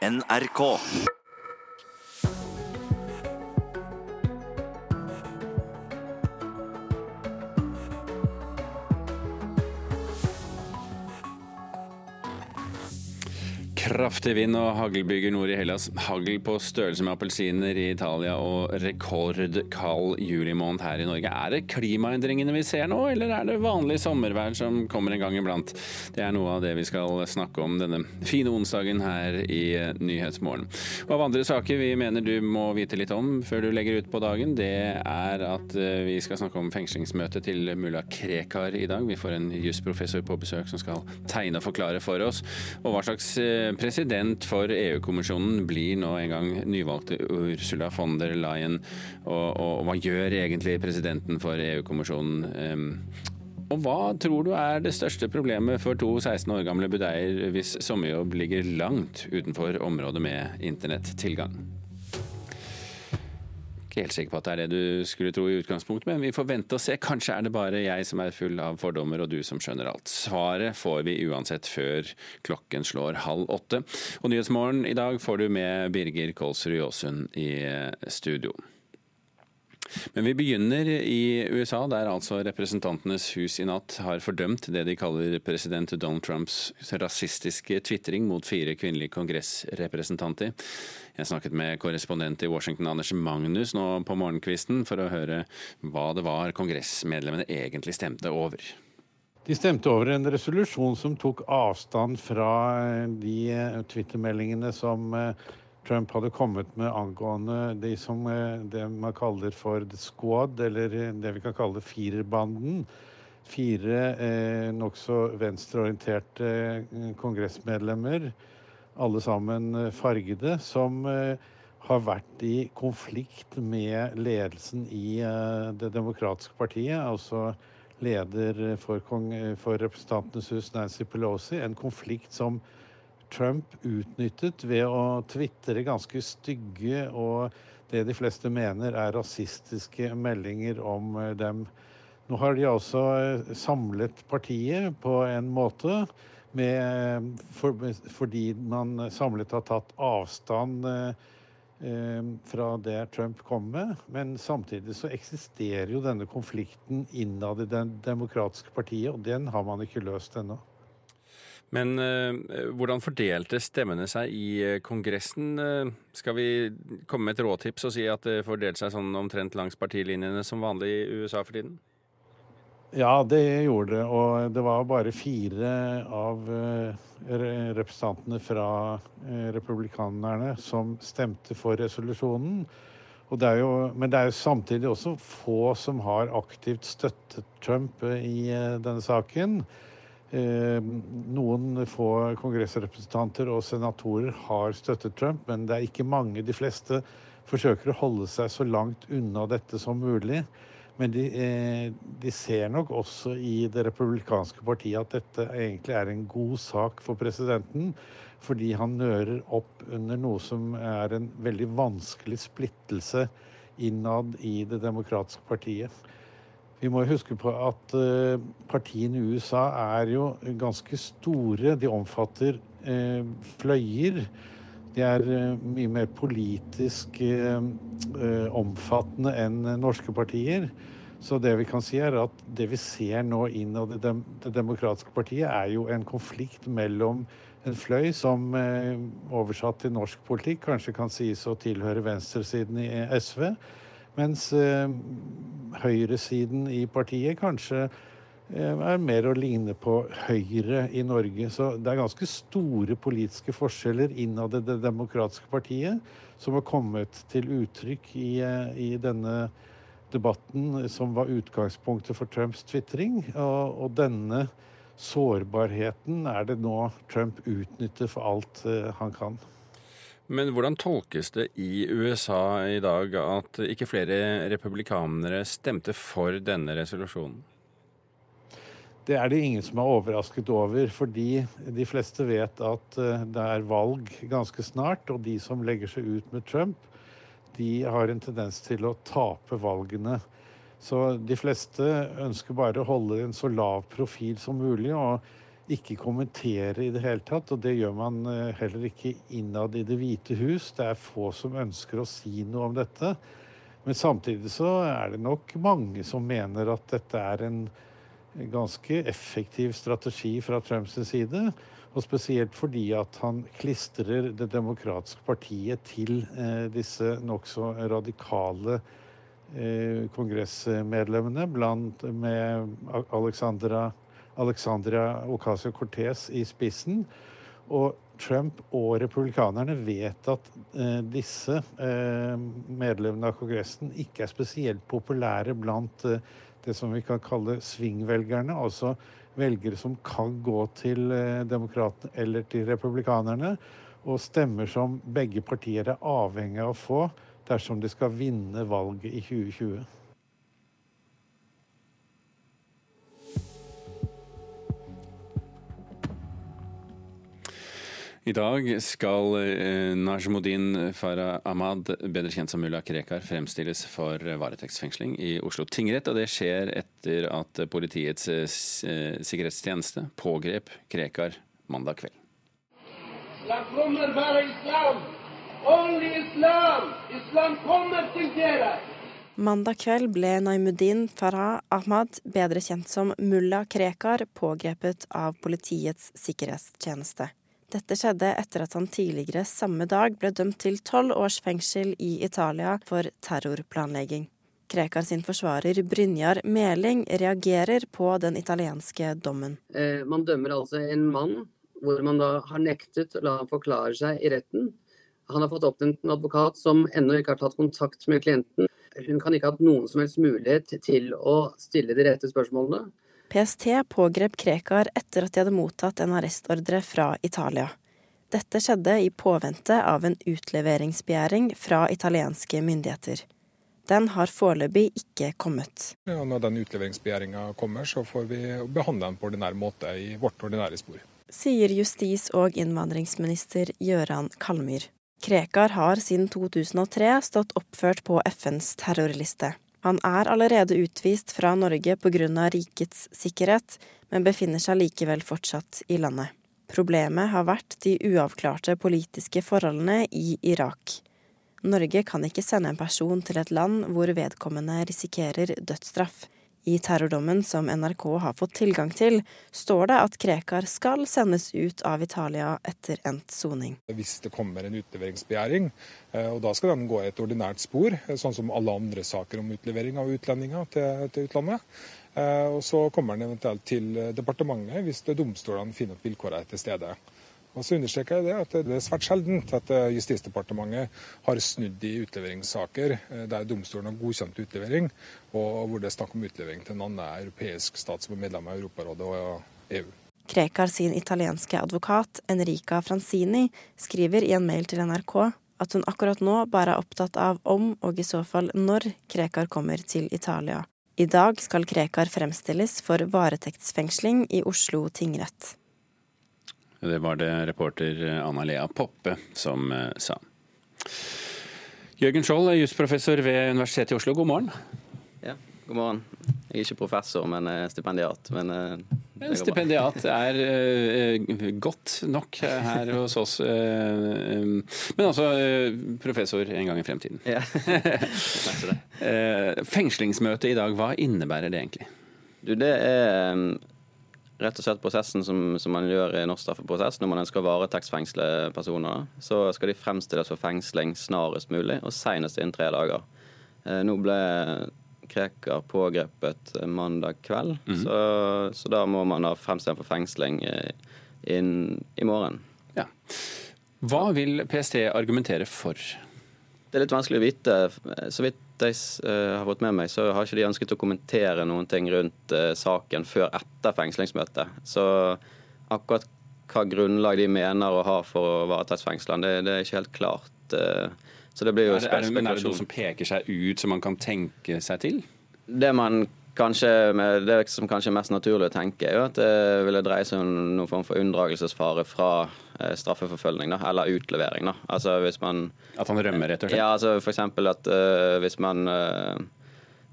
NRK. Kraftig vind og haglbyger nord i Hellas. Hagl på størrelse med appelsiner i Italia og rekordkald julimåned her i Norge. Er det klimaendringene vi ser nå, eller er det vanlig sommervær som kommer en gang iblant? Det er noe av det vi skal snakke om denne fine onsdagen her i Nyhetsmorgen. Og av andre saker vi mener du må vite litt om før du legger ut på dagen, det er at eh, vi skal snakke om fengslingsmøtet til mulla Krekar i dag. Vi får en jusprofessor på besøk som skal tegne og forklare for oss. Og hva slags eh, president for EU-kommisjonen blir nå en gang nyvalgte Ursula von der Leyen. Og, og hva gjør egentlig presidenten for EU-kommisjonen? Og hva tror du er det største problemet for to 16 år gamle budeier hvis sommerjobb ligger langt utenfor området med internettilgang? Ikke helt sikker på at det er det du skulle tro i utgangspunktet, men vi får vente og se. Kanskje er det bare jeg som er full av fordommer, og du som skjønner alt. Svaret får vi uansett før klokken slår halv åtte. Og Nyhetsmorgen i dag får du med Birger Kolsrud Jåsund i studio. Men vi begynner i USA, der altså Representantenes hus i natt har fordømt det de kaller president Donald Trumps rasistiske tvitring mot fire kvinnelige kongressrepresentanter. Jeg snakket med korrespondent i Washington Anders Magnus nå på morgenkvisten for å høre hva det var kongressmedlemmene egentlig stemte over. De stemte over en resolusjon som tok avstand fra de twittermeldingene som Trump hadde kommet med angående de som, det man kaller for the squad, eller det vi kan kalle firerbanden. Fire eh, nokså venstreorienterte kongressmedlemmer, alle sammen fargede, som eh, har vært i konflikt med ledelsen i eh, Det demokratiske partiet, altså leder for, for Representantenes hus, Nancy Pelosi. En konflikt som Trump utnyttet ved å tvitre ganske stygge og det de fleste mener er rasistiske meldinger om dem. Nå har de altså samlet partiet på en måte med, for, fordi man samlet har tatt avstand eh, fra det Trump kom med. Men samtidig så eksisterer jo denne konflikten innad i det demokratiske partiet, og den har man ikke løst ennå. Men uh, hvordan fordelte stemmene seg i Kongressen? Skal vi komme med et råtips og si at det fordelte seg sånn omtrent langs partilinjene som vanlig i USA for tiden? Ja, det gjorde det. Og det var bare fire av uh, representantene fra republikanerne som stemte for resolusjonen. Det jo, men det er jo samtidig også få som har aktivt støttet Trump i denne saken. Noen få kongressrepresentanter og senatorer har støttet Trump, men det er ikke mange. De fleste forsøker å holde seg så langt unna dette som mulig. Men de, de ser nok også i det republikanske partiet at dette egentlig er en god sak for presidenten. Fordi han nører opp under noe som er en veldig vanskelig splittelse innad i det demokratiske partiet. Vi må huske på at partiene i USA er jo ganske store. De omfatter fløyer. De er mye mer politisk omfattende enn norske partier. Så det vi kan si er at det vi ser nå innad i Det demokratiske partiet, er jo en konflikt mellom en fløy som oversatt til norsk politikk kanskje kan sies å tilhøre venstresiden i SV. Mens høyresiden i partiet kanskje er mer å ligne på Høyre i Norge. Så det er ganske store politiske forskjeller innad i Det demokratiske partiet som har kommet til uttrykk i, i denne debatten som var utgangspunktet for Trumps tvitring. Og, og, denne sårbarheten er det nå Trump utnytter for alt han kan. Men hvordan tolkes det i USA i dag at ikke flere republikanere stemte for denne resolusjonen? Det er det ingen som er overrasket over, fordi de fleste vet at det er valg ganske snart. Og de som legger seg ut med Trump, de har en tendens til å tape valgene. Så de fleste ønsker bare å holde en så lav profil som mulig. og ikke kommentere i det hele tatt. Og det gjør man eh, heller ikke innad i Det hvite hus. Det er få som ønsker å si noe om dette. Men samtidig så er det nok mange som mener at dette er en ganske effektiv strategi fra Trumps side. Og spesielt fordi at han klistrer Det demokratiske partiet til eh, disse nokså radikale eh, kongressmedlemmene, blant med Alexandra, Alexandria Ocasio-Cortez i spissen. Og Trump og republikanerne vet at eh, disse eh, medlemmene av Kongressen ikke er spesielt populære blant eh, det som vi kan kalle svingvelgerne, altså velgere som kan gå til eh, demokratene eller til republikanerne, og stemmer som begge partier er avhengig av å få dersom de skal vinne valget i 2020. I dag skal Najmudin Najmuddin Farah Ahmad, bedre kjent som mulla Krekar, fremstilles for varetektsfengsling i Oslo tingrett. og Det skjer etter at Politiets eh, eh, sikkerhetstjeneste pågrep Krekar mandag kveld. Islam kommer bare islam! Only islam! Islam kommer til dere! Mandag kveld ble Naimuddin Farah Ahmad, bedre kjent som mulla Krekar, pågrepet av Politiets sikkerhetstjeneste. Dette skjedde etter at han tidligere samme dag ble dømt til tolv års fengsel i Italia for terrorplanlegging. Krekar sin forsvarer Brynjar Meling reagerer på den italienske dommen. Eh, man dømmer altså en mann hvor man da har nektet å la ham forklare seg i retten. Han har fått oppnevnt en advokat som ennå ikke har tatt kontakt med klienten. Hun kan ikke ha hatt noen som helst mulighet til å stille de rette spørsmålene. PST pågrep Krekar etter at de hadde mottatt en arrestordre fra Italia. Dette skjedde i påvente av en utleveringsbegjæring fra italienske myndigheter. Den har foreløpig ikke kommet. Ja, når den utleveringsbegjæringa kommer, så får vi behandle den på ordinær måte i vårt ordinære spor. Sier justis- og innvandringsminister Gøran Kalmyr. Krekar har siden 2003 stått oppført på FNs terrorliste. Han er allerede utvist fra Norge pga. rikets sikkerhet, men befinner seg likevel fortsatt i landet. Problemet har vært de uavklarte politiske forholdene i Irak. Norge kan ikke sende en person til et land hvor vedkommende risikerer dødsstraff. I terrordommen som NRK har fått tilgang til, står det at Krekar skal sendes ut av Italia etter endt soning. Hvis det kommer en utleveringsbegjæring, eh, og da skal den gå i et ordinært spor, eh, sånn som alle andre saker om utlevering av utlendinger til, til utlandet. Eh, og så kommer den eventuelt til departementet hvis domstolene finner at vilkårene er til stede. Og så understreker jeg det at det er svært sjeldent at eh, Justisdepartementet har snudd i utleveringssaker eh, der domstolen har godkjent utlevering, og hvor det er snakk om utlevering til en annen europeisk stat som er medlem av Europarådet og EU. Krekar sin italienske advokat Enrica Franzini skriver i en mail til NRK at hun akkurat nå bare er opptatt av om, og i så fall når, Krekar kommer til Italia. I dag skal Krekar fremstilles for varetektsfengsling i Oslo tingrett. Det var det reporter Anna Lea Poppe som eh, sa. Jørgen Skjold, jusprofessor ved Universitetet i Oslo, god morgen. Ja, god morgen. Jeg er ikke professor, men stipendiat. Men uh, stipendiat er godt nok her hos oss. Men altså professor en gang i fremtiden. Ja. Fengslingsmøtet i dag, hva innebærer det egentlig? Du, det er rett og slett prosessen som, som man gjør i norsk straffeprosess når man ønsker å varetektsfengsle personer. Så skal de fremstilles for fengsling snarest mulig, og senest innen tre dager. Eh, nå ble Krekar pågrepet mandag kveld, mm -hmm. så, så, da må man ha fremstille for fengsling eh, inn, i morgen. Ja. Hva vil PST argumentere for? Det er litt vanskelig å vite. Så vidt jeg uh, har fått med meg, så har ikke de ønsket å kommentere noen ting rundt uh, saken før etter fengslingsmøtet. Så akkurat hva grunnlag de mener å ha for å varetektsfengsle det, det er ikke helt klart. Uh, så det blir jo er, det, er, det, er det noe som peker seg ut som man kan tenke seg til? Det man kanskje, det som kanskje er mest naturlig å tenke, er jo at det ville dreie seg om noen form for unndragelsesfare fra eh, straffeforfølgning, da, eller utlevering. da. Altså hvis man... At han rømmer, rett og slett? Ja, altså f.eks. at uh, hvis man uh,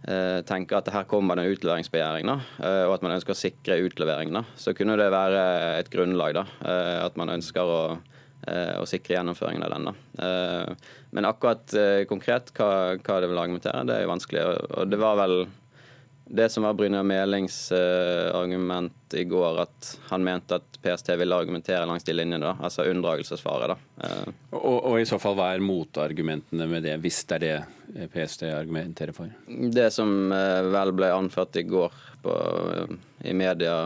eh, tenker at her kommer det en utleveringsbegjæring, da, eh, og at man ønsker å sikre utlevering, da, så kunne det være et grunnlag. da, eh, At man ønsker å, å sikre gjennomføringen av den. da. Men akkurat konkret hva, hva det vil argumentere, det er jo vanskelig. og det var vel det som var Brynjar Melings uh, argument i går, at han mente at PST ville argumentere langs de linjene, da, altså unndragelsesfare. da. Uh. Og, og, i så fall, hva er motargumentene med det, hvis det er det eh, PST argumenterer for? Det som uh, vel ble anført i går på, i media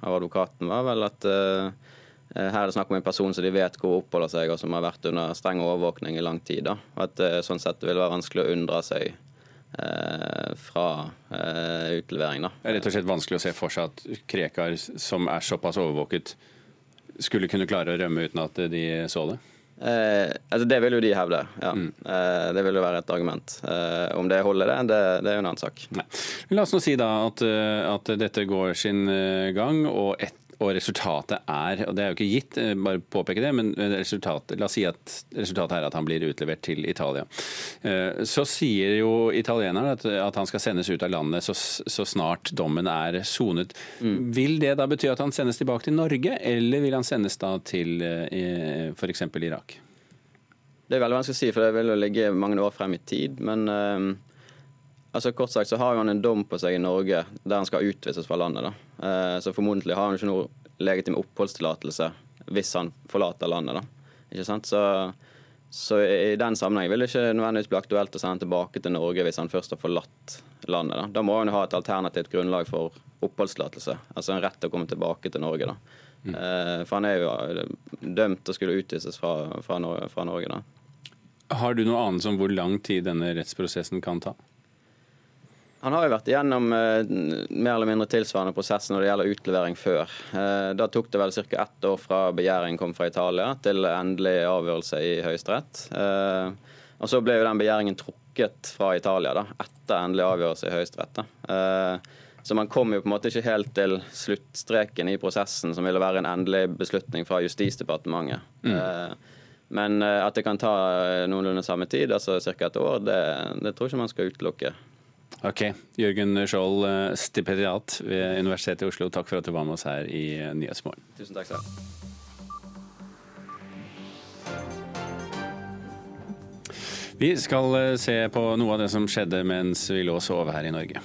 av advokaten, var vel at her er det snakk om en person som de vet hvor oppholder seg, og som har vært under streng overvåkning i lang tid. da. Og At sånn sett det vil være vanskelig å unndra seg Eh, fra eh, utlevering. Da. Det er rett og slett vanskelig å se for seg at Krekar, som er såpass overvåket, skulle kunne klare å rømme uten at de så det? Eh, altså Det vil jo de hevde, ja. Mm. Eh, det vil jo være et argument. Eh, om det holder, det, det, det er jo en annen sak. Nei. La oss nå si da at, eh, at dette går sin gang, og et og resultatet er, og det er jo ikke gitt, eh, bare påpeke det, men resultatet, la oss si at resultatet er at han blir utlevert til Italia. Eh, så sier jo italieneren at, at han skal sendes ut av landet så, så snart dommen er sonet. Mm. Vil det da bety at han sendes tilbake til Norge, eller vil han sendes da til eh, f.eks. Irak? Det er veldig vanskelig å si, for det vil jo ligge mange år frem i tid. Men Altså Kort sagt så har han en dom på seg i Norge der han skal utvises fra landet. da. Eh, så formodentlig har han ikke noe legitim oppholdstillatelse hvis han forlater landet. da. Ikke sant? Så, så i den sammenheng vil det ikke nødvendigvis bli aktuelt å sende han tilbake til Norge hvis han først har forlatt landet. Da, da må han jo ha et alternativt grunnlag for oppholdstillatelse. Altså en rett til å komme tilbake til Norge. da. Mm. Eh, for han er jo dømt til å skulle utvises fra, fra, fra Norge. da. Har du noe annet om hvor lang tid denne rettsprosessen kan ta? Han har jo vært igjennom eh, mer eller mindre tilsvarende prosess når det gjelder utlevering før. Eh, da tok det vel ca. ett år fra begjæringen kom fra Italia til endelig avgjørelse i Høyesterett. Eh, og så ble jo den begjæringen trukket fra Italia da, etter endelig avgjørelse i Høyesterett. Eh, så man kom jo på en måte ikke helt til sluttstreken i prosessen, som ville være en endelig beslutning fra Justisdepartementet. Mm. Eh, men eh, at det kan ta noenlunde samme tid, altså ca. et år, det, det tror jeg ikke man skal utelukke. Ok. Jørgen Skjold, eh, stipendiat ved Universitetet i Oslo, takk for at du var med oss her i eh, Nyhetsmorgen. Tusen takk skal du ha. Vi skal eh, se på noe av det som skjedde mens vi lå og sov her i Norge.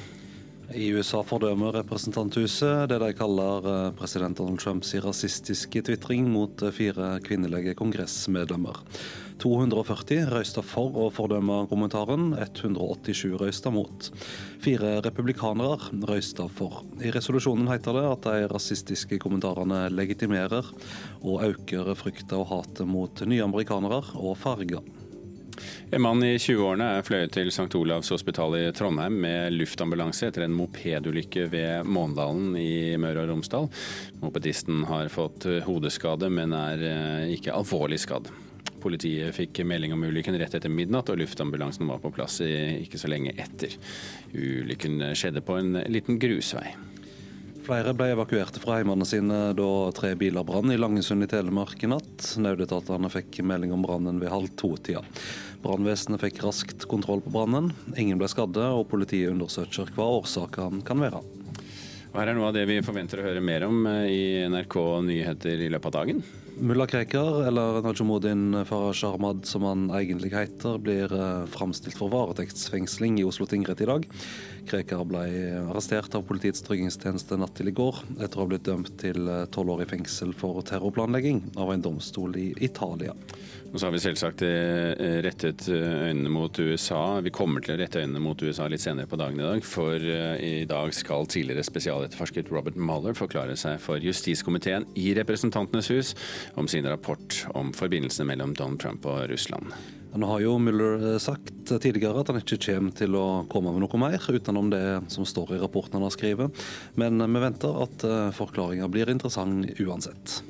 I USA fordømmer representanthuset det de kaller president Donald Trumps rasistiske tvitring mot fire kvinnelige kongressmedlemmer. 240 røysta for å fordømme kommentaren, 187 røysta mot. Fire republikanere røysta for. I resolusjonen heter det at de rasistiske kommentarene legitimerer og øker frykta og hatet mot nye amerikanere og farger. En mann i 20-årene er fløyet til St. Olavs hospital i Trondheim med luftambulanse etter en mopedulykke ved Måndalen i Møre og Romsdal. Mopedisten har fått hodeskade, men er eh, ikke alvorlig skadd. Politiet fikk melding om ulykken rett etter midnatt, og luftambulansen var på plass ikke så lenge etter. Ulykken skjedde på en liten grusvei. Flere ble evakuerte fra heimene sine da tre biler brann i Langesund i Telemark i natt. Nødetatene fikk melding om brannen ved halv to-tida. Brannvesenet fikk raskt kontroll på brannen. Ingen ble skadde, og politiet undersøker hva årsaken kan være. Her er noe av det vi forventer å høre mer om eh, i NRK Nyheter i løpet av dagen? Mulla Krekar, eller Najumuddin Faraj Ahmad som han egentlig heter, blir eh, framstilt for varetektsfengsling i Oslo tingrett i dag. Krekar ble arrestert av Politiets tryggingstjeneste natt til i går, etter å ha blitt dømt til eh, tolv år i fengsel for terrorplanlegging av en domstol i Italia. Og så har vi selvsagt eh, rettet øynene mot USA. Vi kommer til å rette øynene mot USA litt senere på dagen i dag, for i dag skal tidligere spesialetterforsket Robert Mueller forklare seg for justiskomiteen i Representantenes hus om sin rapport om forbindelsene mellom Donald Trump og Russland. Nå har jo Mueller eh, sagt tidligere at han ikke kommer til å komme med noe mer utenom det som står i rapporten han har skrevet, men vi venter at eh, forklaringa blir interessant uansett.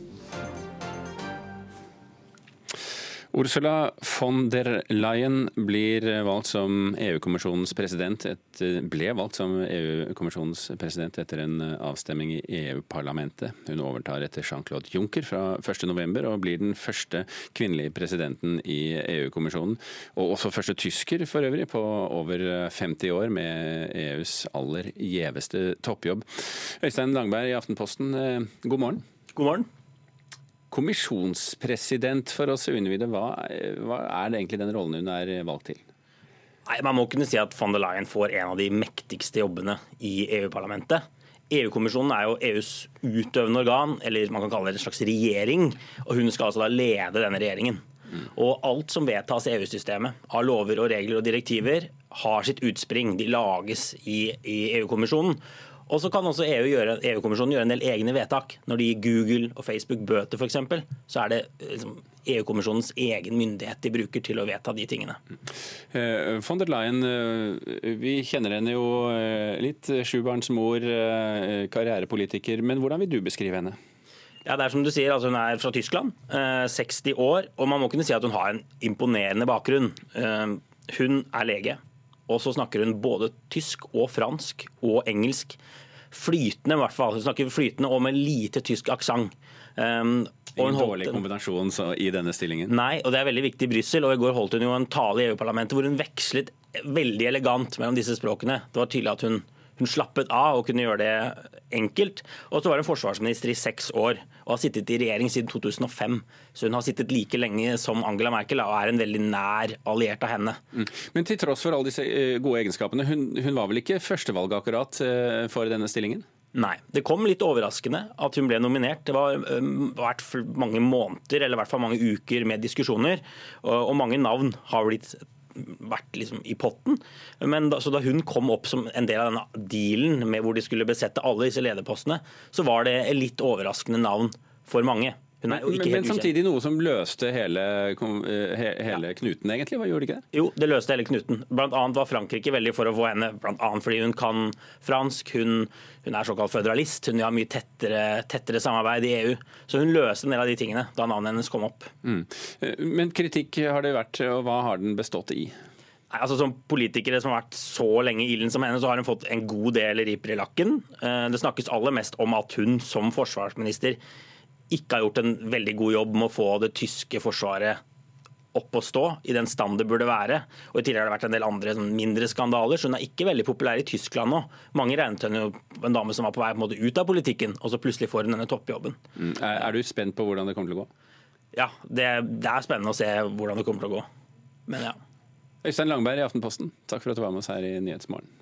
Ursula von der Leyen blir valgt som EU-kommisjonens president et, ble valgt som EU-kommisjonens president etter en avstemning i EU-parlamentet. Hun overtar etter Jean-Claude Juncker fra 1.11 og blir den første kvinnelige presidenten i EU-kommisjonen. Og også første tysker for øvrig, på over 50 år, med EUs aller gjeveste toppjobb. Øystein Langberg i Aftenposten, god morgen. God morgen kommisjonspresident for oss uinnvidde. Hva, hva er det egentlig den rollen hun er valgt til? Nei, Man må kunne si at von der Leyen får en av de mektigste jobbene i EU-parlamentet. EU-kommisjonen er jo EUs utøvende organ, eller man kan kalle det en slags regjering. Og hun skal altså da lede denne regjeringen. Mm. Og alt som vedtas i EU-systemet av lover og regler og direktiver, har sitt utspring. De lages i, i EU-kommisjonen. Og så kan også EU-kommisjonen EU gjøre en del egne vedtak. Når de gir Google og Facebook bøter f.eks., så er det liksom, EU-kommisjonens egen myndighet de bruker til å vedta de tingene. Uh, von der Leyen, uh, vi kjenner henne jo uh, litt. Sjubarnsmor, karrierepolitiker. Men hvordan vil du beskrive henne? Ja, det er som du sier, altså Hun er fra Tyskland, 60 år, og man må kunne si at hun har en imponerende bakgrunn. Hun er lege, og så snakker hun både tysk og fransk og engelsk flytende, i hvert fall. Hun snakker flytende og med lite tysk aksent. Um, Ingen dårlig kombinasjon i denne stillingen? Nei, og det er veldig viktig i Brussel. I går holdt hun jo en tale i EU-parlamentet hvor hun vekslet veldig elegant mellom disse språkene. Det var tydelig at hun hun slappet av og kunne gjøre det enkelt. Og så var hun forsvarsminister i seks år og har sittet i regjering siden 2005. Så hun har sittet like lenge som Angela Merkel og er en veldig nær alliert av henne. Mm. Men til tross for alle disse eh, gode egenskapene, hun, hun var vel ikke førstevalget akkurat eh, for denne stillingen? Nei. Det kom litt overraskende at hun ble nominert. Det var vært mange måneder eller i hvert fall mange uker med diskusjoner. Og mange navn har blitt vært liksom i potten. Men da, så da hun kom opp som en del av denne dealen med hvor de skulle besette alle disse lederpostene, så var det et litt overraskende navn for mange. Men, men, samtidig noe som løste hele, eh, hele ja. knuten, egentlig? Hva gjorde det ikke det? Jo, det løste hele knuten. Blant annet var Frankrike veldig for å få henne, blant annet fordi hun kan fransk. Hun, hun er såkalt føderalist. Hun har mye tettere, tettere, samarbeid i EU. Så hun løste en del av de tingene da navnet hennes kom opp. Mm. Eh, men kritikk har det vært, og hva har den bestått i? Altså Som politikere som har vært så lenge i ilden som henne, så har hun fått en god del riper i lakken. Eh, det snakkes aller mest om at hun som forsvarsminister ikke har gjort en veldig god jobb med å få det tyske forsvaret opp å stå i den stand det burde være. Og I tillegg har det vært en del andre sånn, mindre skandaler, så hun er ikke veldig populær i Tyskland nå. Mange regnet henne jo en dame som var på vei på måte ut av politikken, og så plutselig får hun denne toppjobben. Mm. Er, er, du spent på hvordan det kommer til å gå? Ja, det, det, er spennende å se hvordan det kommer til å gå. Men ja. Øystein Langberg i Aftenposten, takk for at du var med oss her i Nyhetsmorgen.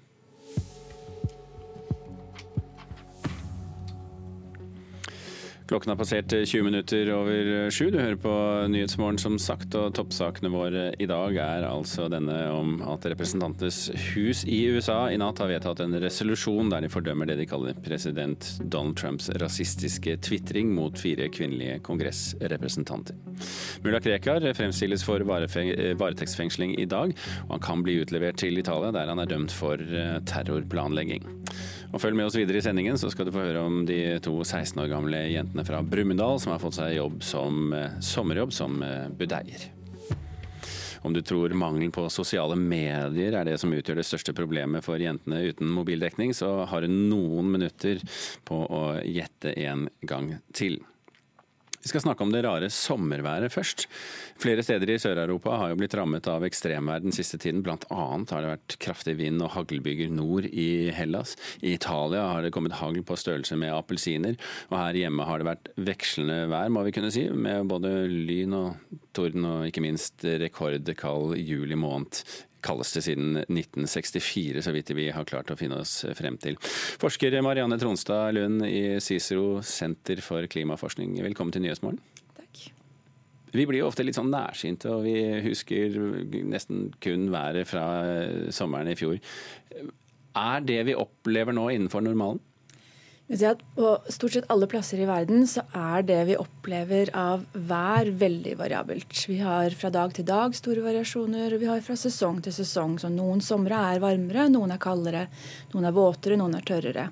Klokken har passert 20 minutter over sju. Du hører på Nyhetsmorgen som sagt, og toppsakene våre i dag er altså denne om at Representantenes hus i USA i natt har vedtatt en resolusjon der de fordømmer det de kaller president Donald Trumps rasistiske tvitring mot fire kvinnelige kongressrepresentanter. Mulla Krekar fremstilles for varetektsfengsling i dag, og han kan bli utlevert til Italia, der han er dømt for eh, terrorplanlegging. Og Følg med oss videre i sendingen, så skal du få høre om de to 16 år gamle jentene fra Brumunddal som har fått seg jobb som eh, sommerjobb som eh, budeier. Om du tror mangelen på sosiale medier er det som utgjør det største problemet for jentene uten mobildekning, så har du noen minutter på å gjette en gang til. Vi skal snakke om det rare sommerværet først. Flere steder i Sør-Europa har jo blitt rammet av ekstremvær den siste tiden. Blant annet har det vært kraftig vind og haglbyger nord i Hellas. I Italia har det kommet hagl på størrelse med appelsiner. Og her hjemme har det vært vekslende vær, må vi kunne si. Med både lyn og torden og ikke minst rekordkald juli måned kaldeste siden 1964, så vidt vi har klart å finne oss frem til. Forsker Marianne Tronstad Lund i Cicero senter for klimaforskning, velkommen til Nyhetsmorgen. Takk. Vi blir jo ofte litt sånn nærsynte, og vi husker nesten kun været fra sommeren i fjor. Er det vi opplever nå innenfor normalen? På stort sett alle plasser i verden så er det vi opplever av vær veldig variabelt. Vi har fra dag til dag store variasjoner, og vi har fra sesong til sesong. Så noen somre er varmere, noen er kaldere, noen er våtere, noen er tørrere.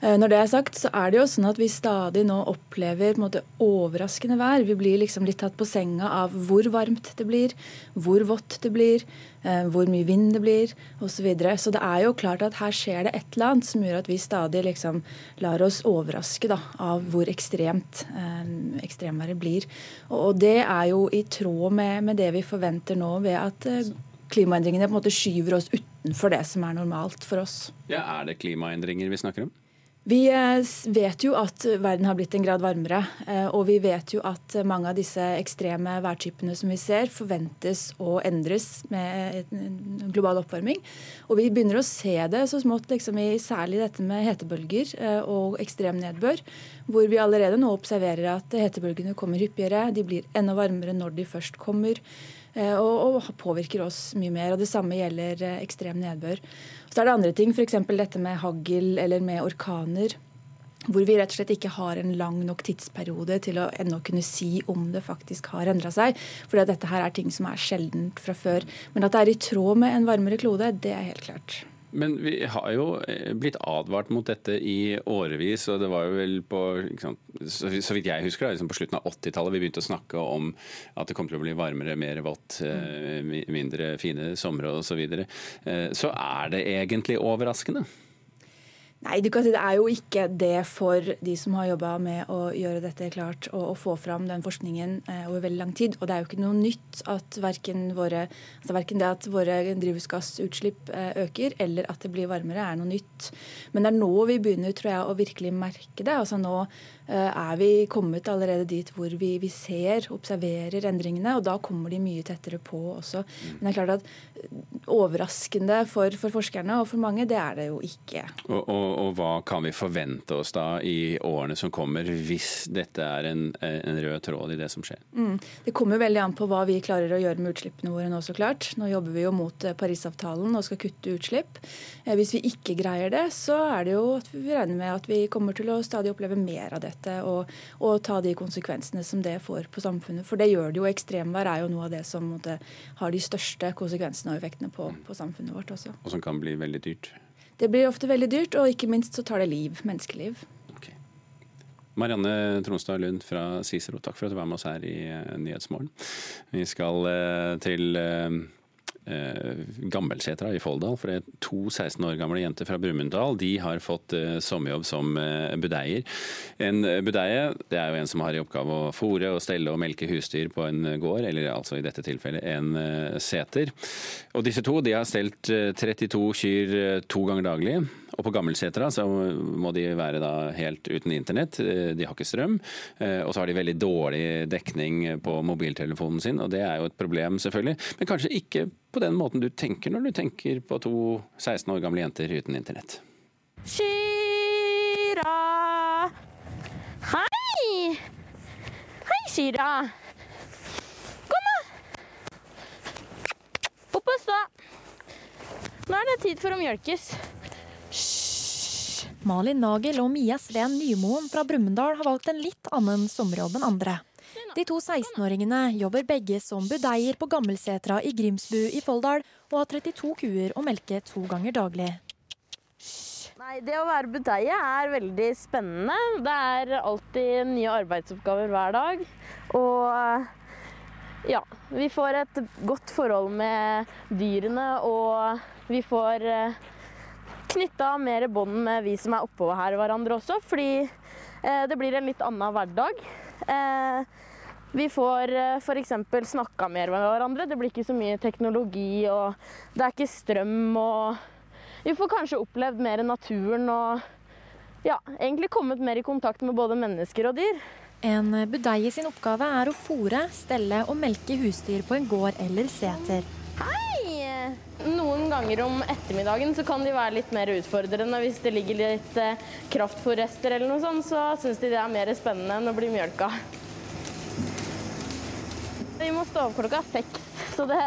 Eh, når det er sagt, så er det jo sånn at vi stadig nå opplever måte, overraskende vær. Vi blir liksom litt tatt på senga av hvor varmt det blir, hvor vått det blir, eh, hvor mye vind det blir osv. Så, videre. så det er jo klart at her skjer det et eller annet som gjør at vi stadig liksom lar oss overraske da, av hvor ekstremt eh, ekstremværet blir. Og, og, det er jo i tråd med, med, det vi forventer nå ved at eh, klimaendringene på en måte skyver oss utenfor det som er normalt for oss. Ja, Er det klimaendringer vi snakker om? Vi eh, vet jo at verden har blitt en grad varmere. Eh, og vi vet jo at mange av disse ekstreme værtypene som vi ser, forventes å endres med global oppvarming. Og vi begynner å se det så smått, liksom i særlig dette med hetebølger eh, og ekstrem nedbør. Hvor vi allerede nå observerer at hetebølgene kommer hyppigere. De blir enda varmere når de først kommer. Og, påvirker oss mye mer. og Det samme gjelder ekstrem nedbør. Så er det andre ting, f.eks. dette med hagl eller med orkaner. Hvor vi rett og slett ikke har en lang nok tidsperiode til å ennå kunne si om det faktisk har endra seg. For dette her er ting som er sjeldent fra før. Men at det er i tråd med en varmere klode, det er helt klart. Men vi har jo eh, blitt advart mot dette i årevis. og det var jo vel på, Så vidt jeg husker, liksom på slutten av 80-tallet vi begynte å snakke om at det kom til å bli varmere, mer vått, eh, mindre fine somre osv. Så, videre. Eh, så er det egentlig overraskende? Nei, Det er jo ikke det for de som har jobba med å gjøre dette klart og, og få fram den forskningen eh, over veldig lang tid. Og det er jo ikke noe nytt at verken, våre, altså verken det at våre drivhusgassutslipp eh, øker, eller at det blir varmere, er noe nytt. Men det er nå vi begynner tror jeg, å virkelig merke det. Altså Nå er vi kommet allerede dit hvor vi, vi, ser, observerer endringene, og da kommer de mye tettere på også. Men det er klart at eh, overraskende for, for forskerne og for mange, det er det jo ikke. Og, og, og, hva kan vi forvente oss da i årene som kommer, hvis dette er en, en rød tråd i det som skjer? Mm. Det kommer veldig an på hva vi klarer å gjøre med utslippene våre nå, så klart. Nå jobber vi jo mot eh, Parisavtalen og skal kutte utslipp. Hvis vi ikke greier det, så er det jo at vi regner med at vi kommer til å stadig oppleve mer av dette dette og, og, ta de konsekvensene som det får på samfunnet. For det gjør det jo. Ekstremvær er jo noe av det som måtte, har de største konsekvensene og effektene på, på samfunnet vårt også. Og som kan bli veldig dyrt? Det blir ofte veldig dyrt, og ikke minst så tar det liv. Menneskeliv. Okay. Marianne Tronstad Lund fra Cicero, takk for at du var med oss her i uh, Nyhetsmorgen. Vi skal uh, til uh, eh, Gammelsetra i Folldal. For det er to 16 år gamle jenter fra Brumunddal de har fått eh, sommerjobb som eh, budeier. En budeie det er jo en som har i oppgave å fòre og stelle og melke husdyr på en gård, eller altså i dette tilfellet en eh, seter. Og disse to de har stelt 32 eh, kyr eh, to ganger daglig. Og på Gammelsetra så må de være da helt uten internett. Eh, de har ikke strøm. Eh, og så har de veldig dårlig dekning på mobiltelefonen sin, og det er jo et problem, selvfølgelig. Men kanskje ikke på den måten du tenker når du tenker på to 16 år gamle jenter uten internett. Shira! Hei! Hei, Shira. Kom, da. Opp og stå. Nå er det tid for å mjølkes. Malin Nagel og Mia Sveen Nymoen fra Brumunddal har valgt en litt annen sommerjobb enn andre. De to 16-åringene jobber begge som budeier på Gammelsetra i Grimsbu i Folldal, og har 32 kuer å melke to ganger daglig. Nei, Det å være budeie er veldig spennende. Det er alltid nye arbeidsoppgaver hver dag. Og ja, vi får et godt forhold med dyrene, og vi får eh, knytta mer bånd med vi som er oppå her hverandre også, fordi eh, det blir en litt annen hverdag. Eh, vi får eh, f.eks. snakka mer med hverandre. Det blir ikke så mye teknologi, og det er ikke strøm. og Vi får kanskje opplevd mer naturen og ja, egentlig kommet mer i kontakt med både mennesker og dyr. En budeie sin oppgave er å fòre, stelle og melke husdyr på en gård eller seter. Noen ganger om ettermiddagen så kan de være litt mer utfordrende. Hvis det ligger litt eh, eller noe sånt, så syns de det er mer spennende enn å bli mjølka. Vi må stå opp klokka seks, så det,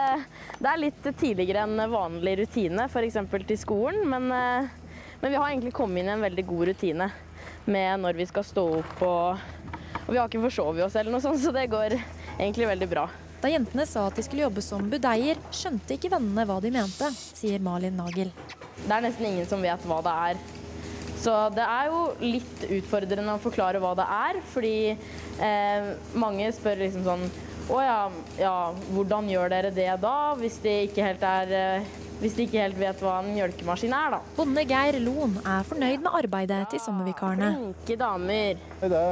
det, er litt tidligere enn vanlig rutine, f.eks. til skolen. Men, eh, men, vi har egentlig kommet inn i en veldig god rutine med når vi skal stå opp. Og, og vi har ikke forsovet oss eller noe sånt, så det går egentlig veldig bra. Da jentene sa at de skulle jobbe som budeier, skjønte ikke vennene hva de mente, sier Malin Nagel. Det er nesten ingen som vet hva det er. Så det er jo litt utfordrende å forklare hva det er, fordi eh, mange spør liksom sånn Å ja, ja, hvordan gjør dere det da, hvis de ikke helt er eh, hvis de ikke helt vet hva en mjølkemaskin er, da. Bonde Geir Loen er fornøyd med arbeidet til sommervikarene. Flinke damer. Det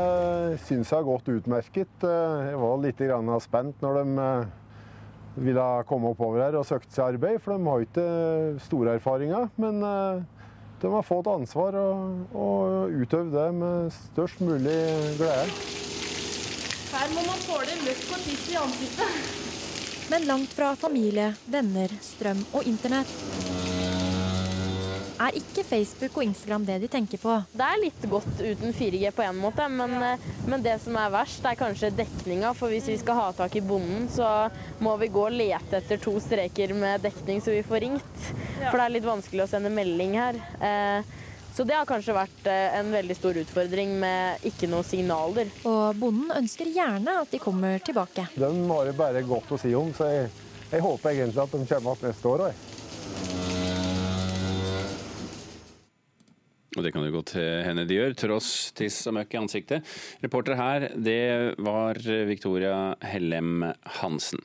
syns jeg har gått utmerket. Jeg var litt spent når de eh, ville komme oppover her og søkte seg arbeid, for de har ikke store erfaringer. Men eh, de har fått ansvar og, og utøvd det med størst mulig glede. Her må man tåle løft og tiss i ansiktet. Men langt fra familie, venner, strøm og internett er ikke Facebook og Instagram det de tenker på. Det er litt godt uten 4G på en måte, men, eh, men, det som er verst, er kanskje dekninga. For hvis vi skal ha tak i bonden, så må vi gå og lete etter to streker med dekning så vi får ringt. For det er litt vanskelig å sende melding her. Eh, så det har kanskje vært eh, en veldig stor utfordring med ikke noen signaler. Og bonden ønsker gjerne at de kommer tilbake. De har det bare godt å si om, så jeg, jeg håper egentlig at de kommer tilbake neste år òg. Og det kan jo godt hende de gjør, tross tiss og møkk i ansiktet. Reporter her, det var Victoria Hellem Hansen.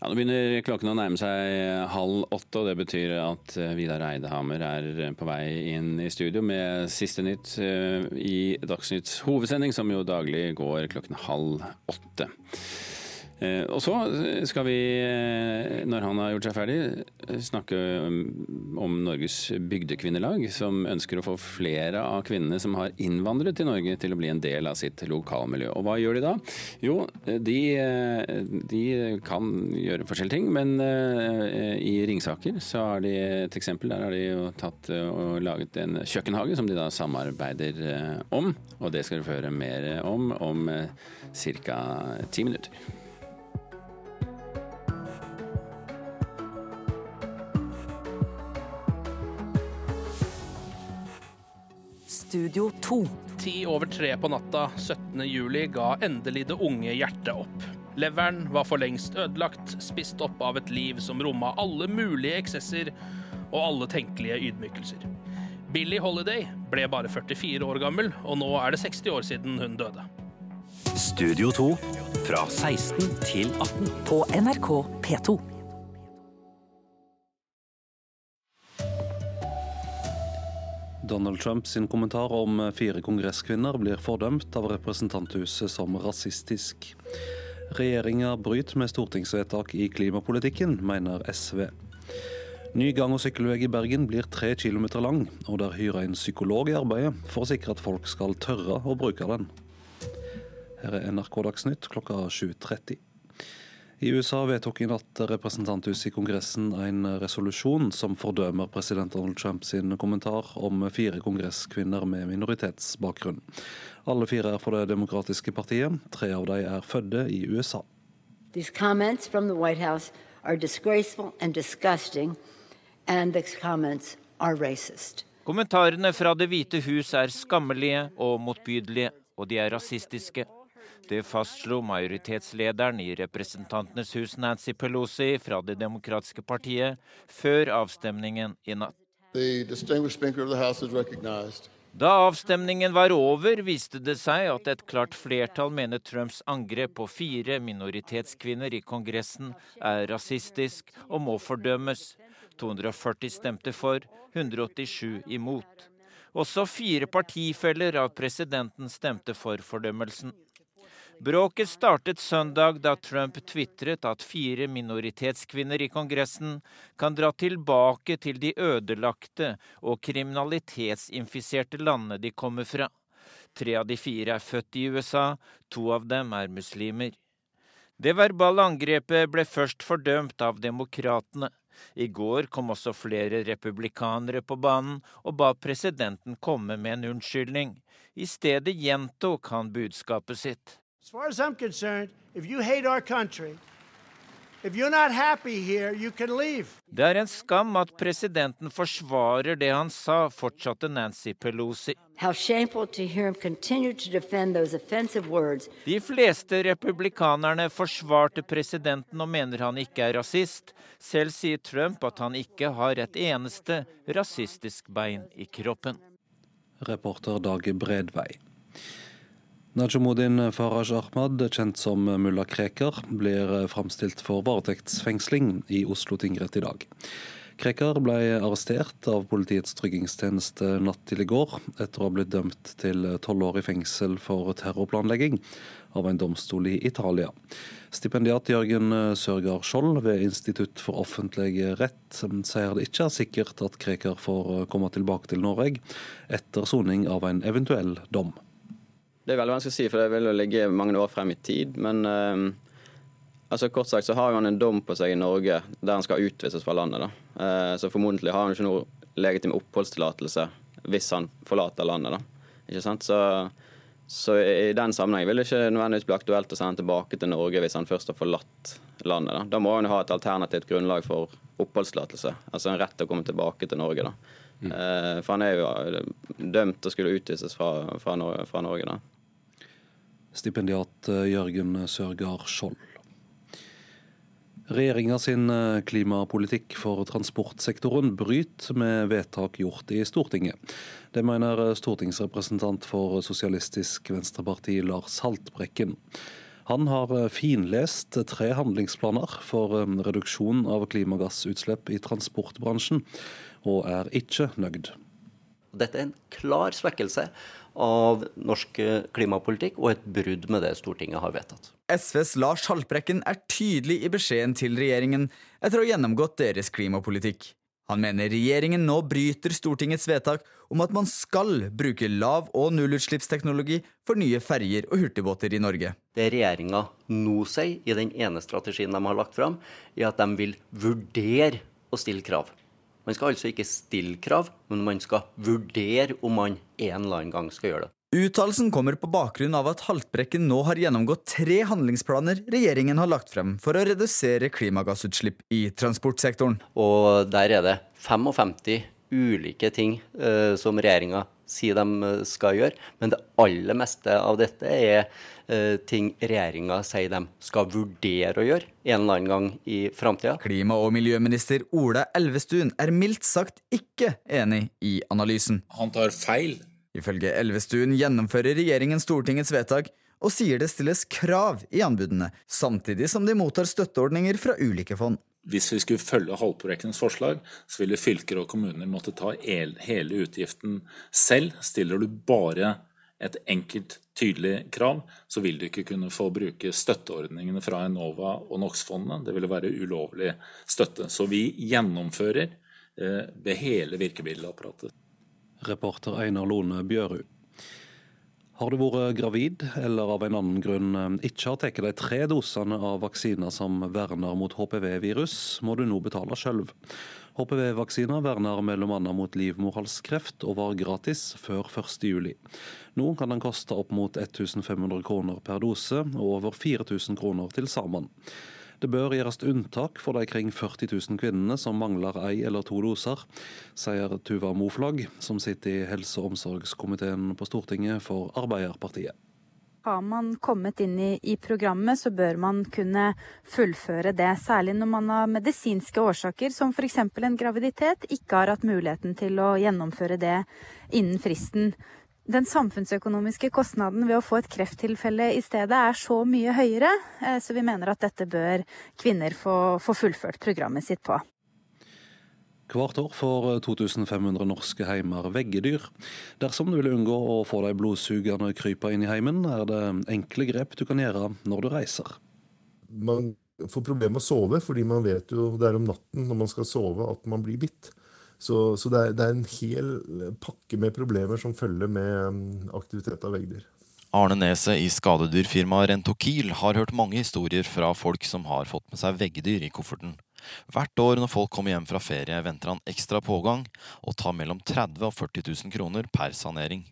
Ja, Nå begynner klokken å nærme seg halv åtte, og det betyr at eh, Vidar Eidehammer er på vei inn i studio med siste nytt eh, i Dagsnytts hovedsending, som jo daglig går klokken halv åtte. Eh, og så skal vi, eh, når han har gjort seg ferdig, eh, snakke om Norges bygdekvinnelag, som ønsker å få flere av kvinnene som har innvandret til Norge, til å bli en del av sitt lokalmiljø. Og hva gjør de da? Jo, de, de kan gjøre forskjellige ting, men i Ringsaker så har de et eksempel. Der har de jo tatt og laget en kjøkkenhage som de da samarbeider om. Og det skal du få høre mer om om ca. ti minutter. Studio 2. Ti over tre på natta 17. juli ga endelig det unge hjertet opp. Leveren var for lengst ødelagt, spist opp av et liv som romma alle mulige eksesser og alle tenkelige ydmykelser. Billie Holiday ble bare 44 år gammel, og nå er det 60 år siden hun døde. Studio 2 fra 16 til 18 på NRK P2. Donald Trump sin kommentar om fire kongresskvinner blir fordømt av representanthuset som rasistisk. Regjeringa bryter med stortingsvedtak i klimapolitikken, mener SV. Ny gang- og sykkelvei i Bergen blir tre kilometer lang, og der hyrer en psykolog i arbeidet for å sikre at folk skal tørre å bruke den. Her er NRK Dagsnytt klokka 7.30. I USA vedtok i natt representanthuset i Kongressen en resolusjon som fordømmer president Donald Trump sin kommentar om fire kongresskvinner med minoritetsbakgrunn. Alle fire er for Det demokratiske partiet. Tre av dem er fødte i USA. These comments from the White House are disgraceful and disgusting, and the comments are racist. Kommentarene fra Det hvite hus er skammelige og motbydelige, og de er rasistiske. Det fastslo majoritetslederen i Representantenes hus Nancy Pelosi fra Det demokratiske partiet før avstemningen i natt. Da avstemningen var over, viste det seg at et klart flertall mener Trumps angrep på fire minoritetskvinner i Kongressen er rasistisk og må fordømmes. 240 stemte for, 187 imot. Også fire partifeller av presidenten stemte for fordømmelsen. Bråket startet søndag da Trump tvitret at fire minoritetskvinner i Kongressen kan dra tilbake til de ødelagte og kriminalitetsinfiserte landene de kommer fra. Tre av de fire er født i USA, to av dem er muslimer. Det verbale angrepet ble først fordømt av demokratene. I går kom også flere republikanere på banen og ba presidenten komme med en unnskyldning. I stedet gjentok han budskapet sitt. As far as I'm concerned, if you hate our country, if you're not happy here, you can leave. Det er en skam at presidenten forsvarer det han sa, fortsatte Nancy Pelosi. De fleste republikanerne forsvarte presidenten og mener han ikke er rasist. Selv sier Trump at han ikke har et eneste rasistisk bein i kroppen. Reporter Dag Bredvei. Najumuddin Faraj Ahmad, kjent som mulla Krekar, blir framstilt for varetektsfengsling i Oslo tingrett i dag. Krekar ble arrestert av Politiets tryggingstjeneste natt til i går, etter å ha blitt dømt til tolv år i fengsel for terrorplanlegging av en domstol i Italia. Stipendiat Jørgen Sørgaard Skjold ved Institutt for offentlig rett sier det ikke er sikkert at Krekar får komme tilbake til Norge etter soning av en eventuell dom. Det er veldig vanskelig å si, for det vil jo ligge mange år frem i tid. Men Altså Kort sagt så har han en dom på seg i Norge der han skal utvises fra landet. Eh, så formodentlig har han ikke noe legitim oppholdstillatelse hvis han forlater landet. da. Ikke sant? Så, så i den sammenheng vil det ikke nødvendigvis bli aktuelt å sende han tilbake til Norge hvis han først har forlatt landet. Da, da må han jo ha et alternativt grunnlag for oppholdstillatelse. Altså en rett til å komme tilbake til Norge. da. Mm. Eh, for han er jo eh, dømt og skulle utvises fra, fra, Norge, fra Norge. da. Stipendiat Jørgen Sørgaard Skjold. Regjeringa sin eh, klimapolitikk for transportsektoren bryter med vedtak gjort i Stortinget. Det mener eh, stortingsrepresentant for Sosialistisk Venstreparti Lars Haltbrekken. Han har eh, finlest tre handlingsplaner for reduksjon av klimagassutslipp i transportbransjen, og er ikke nøyd. Dette er en klar svekkelse av norsk klimapolitikk og et brudd med det Stortinget har vedtatt. SVs Lars Haltbrekken er tydelig i beskjeden til regjeringen etter å ha gjennomgått deres klimapolitikk. Han mener regjeringen nå bryter Stortingets vedtak om at man skal bruke lav- og nullutslippsteknologi for nye ferjer og hurtigbåter i Norge. Det regjeringa nå sier i den ene strategien de har lagt fram, er at de vil vurdere å stille krav. Man skal altså ikke stille krav, men man skal vurdere om man en eller annen gang skal gjøre det. Uttalelsen kommer på bakgrunn av at Haltbrekken nå har gjennomgått tre handlingsplaner regjeringen har lagt frem for å redusere klimagassutslipp i transportsektoren. Og der er det 55 ulike ting eh, som regjeringa sier de eh, skal gjøre, men det aller meste av dette er eh, ting regjeringa sier de skal vurdere å gjøre en eller annen gang i framtida. Klima- og miljøminister Ola Elvestuen er mildt sagt ikke enig i analysen. Han tar feil. Ifølge Elvestuen gjennomfører regjeringen Stortingets vedtak og sier det stilles krav i anbudene, samtidig som de mottar støtteordninger fra ulike fond. Hvis vi skulle følge Haltbrekkens forslag, så ville fylker og kommuner måtte ta hele utgiften selv. Stiller du bare et enkelt, tydelig krav, så vil du ikke kunne få bruke støtteordningene fra Enova og NOx-fondene. Det ville være ulovlig støtte. Så vi gjennomfører eh, ved hele virkemiddelapparatet. Reporter Einar Lone Bjørud. Har du vært gravid eller av en annen grunn eh, ikke har tatt de tre dosene av vaksiner som verner mot HPV-virus, må du nå betale sjøl. HPV-vaksiner verner bl.a. mot livmorhalskreft og var gratis før 1.7. Nå kan den koste opp mot 1500 kroner per dose og over 4000 kroner til sammen. Det bør gjøres unntak for de kring 40 000 kvinnene som mangler ei eller to doser, sier Tuva Moflag, som sitter i helse- og omsorgskomiteen på Stortinget for Arbeiderpartiet. Har man kommet inn i, i, programmet, så bør man kunne fullføre det. Særlig når man av medisinske årsaker, som f.eks. en graviditet, ikke har hatt muligheten til å gjennomføre det innen fristen den samfunnsøkonomiske kostnaden ved å få et krefttilfelle i stedet er så mye høyere, eh, så vi mener at dette bør kvinner få, få fullført programmet sitt på. Hvert år får 2500 norske heimer veggedyr. Dersom du vil unngå å få de blodsugende krypa inn i heimen, er det enkle grep du kan gjøre når du reiser. Man får problemer med å sove, fordi man vet jo det er om natten når man skal sove at man blir bitt. Så, så det, er, det, er, en hel pakke med problemer som følger med um, aktivitet av veggdyr. Arne Neset i skadedyrfirmaet Rentokil har hørt mange historier fra folk som har fått med seg veggdyr i kofferten. Hvert år når folk kommer hjem fra ferie, venter han ekstra pågang og tar mellom 30 og 40 000 kroner per sanering.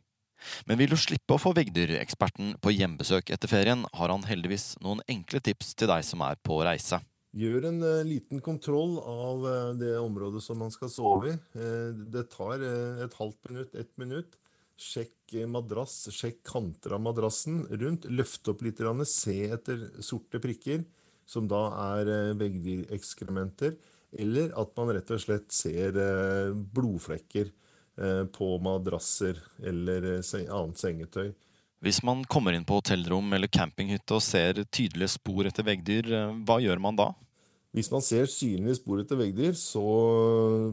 Men vil du slippe å få veggdyreksperten på hjemmebesøk etter ferien, har han heldigvis noen enkle tips til deg som er på reise. Gjør en uh, liten kontroll av uh, det området som man skal sove i. Uh, det tar et halvt minutt, ett minutt. Sjekk madrass, sjekk kanter av madrassen rundt. Løft opp litt, se etter sorte prikker, som da er veggdyrekskrementer. Eller at man rett og slett ser blodflekker eh, på madrasser eller annet sengetøy. Hvis man kommer inn på hotellrom eller campinghytte og ser tydelige spor etter veggdyr, hva gjør man da? Hvis man ser synlige spor etter veggdyr, så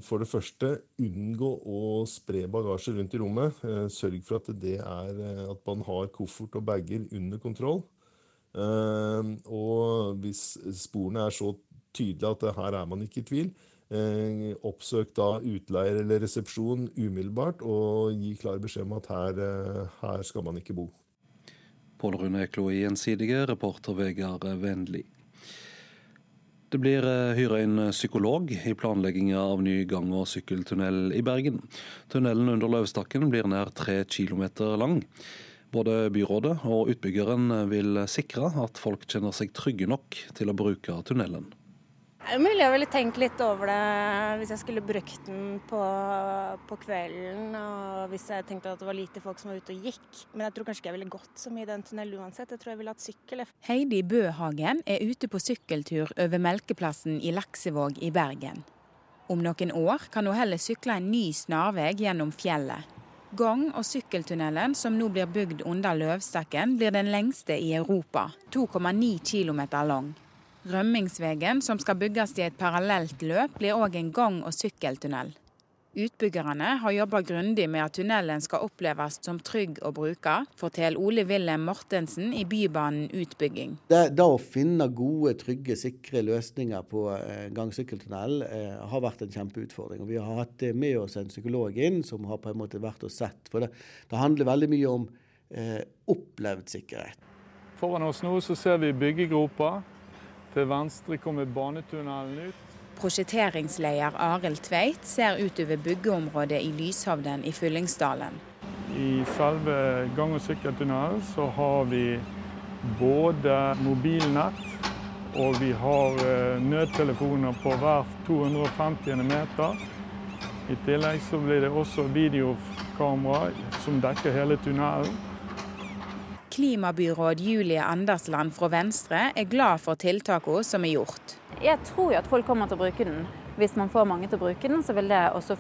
for det første unngå å spre bagasje rundt i rommet. Eh, sørg for at, det er, eh, at man har koffert og bager under kontroll. Eh, og hvis sporene er så tydelige at her er man ikke i tvil, oppsøk da utleier eller resepsjon umiddelbart og gi klar beskjed om at her, her skal man ikke bo. Pål Rune Eklo i Gjensidige, reporter Vegard Vennli. Det blir eh, hyra inn psykolog i planlegginga av ny gang- og sykkeltunnel i Bergen. Tunnelen under Løvstakken blir nær tre kilometer lang. Både byrådet og utbyggeren vil sikre at folk kjenner seg trygge nok til å bruke tunnelen. Det er mulig jeg ville tenkt litt over det hvis jeg skulle brukt den på, på, kvelden. Og hvis jeg tenkte at det var lite folk som var ute og gikk. Men jeg tror kanskje ikke jeg ville gått så mye i den tunnelen uansett. Jeg tror jeg ville hatt sykkel. Heidi Bøhagen er ute på sykkeltur over Melkeplassen i Laksevåg i Bergen. Om noen år kan hun heller sykle en ny snarvei gjennom fjellet. Gang- og sykkeltunnelen som nå blir bygd under Løvstakken, blir den lengste i Europa. 2,9 km lang. Rømmingsvegen, som skal bygges i et parallelt løp, blir òg en gang- og sykkeltunnel. Utbyggerne har jobba grundig med at tunnelen skal oppleves som trygg å bruke, forteller Ole Wilhelm Mortensen i Bybanen utbygging. Det, det å finne gode, trygge, sikre løsninger på eh, gang- og sykkeltunnel eh, har vært en kjempeutfordring. Og vi har hatt med oss en psykolog inn som har på en måte vært og sett. For det, det handler veldig mye om eh, opplevd sikkerhet. Foran oss nå så ser vi byggegroper. Til venstre kommer banetunnelen ut. Prosjekteringsleder Arild Tveit ser utover byggeområdet i Lyshavnen i Fyllingsdalen. I selve gang- og sykkeltunnelen så har vi både mobilnett og vi har eh, nødtelefoner på hver 250 meter. I tillegg så blir det også videokamera som dekker hele tunnelen. Klimabyråd Julie Andersland fra Venstre er glad for tiltakene som er gjort. Jeg tror jo at folk kommer til å bruke den. Hvis man får mange til å bruke den, så vil det også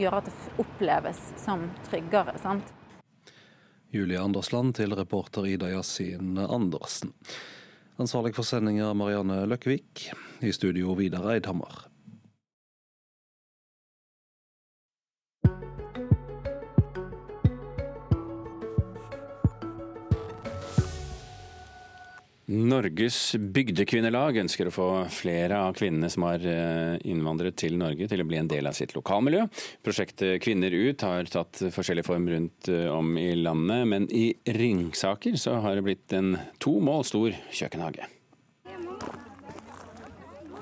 gjøre at det oppleves som tryggere. sant? Julie Andersland til reporter Ida Yasin Andersen. Ansvarlig for sendinga Marianne Løkkevik. I studio Vidar Eidhammer. Norges bygdekvinnelag ønsker å få flere av kvinnene som har eh, innvandret til Norge til å bli en del av sitt lokalmiljø. Prosjektet Kvinner ut har tatt forskjellig form rundt eh, om i landet, men i Ringsaker så har det blitt en to mål stor kjøkkenhage.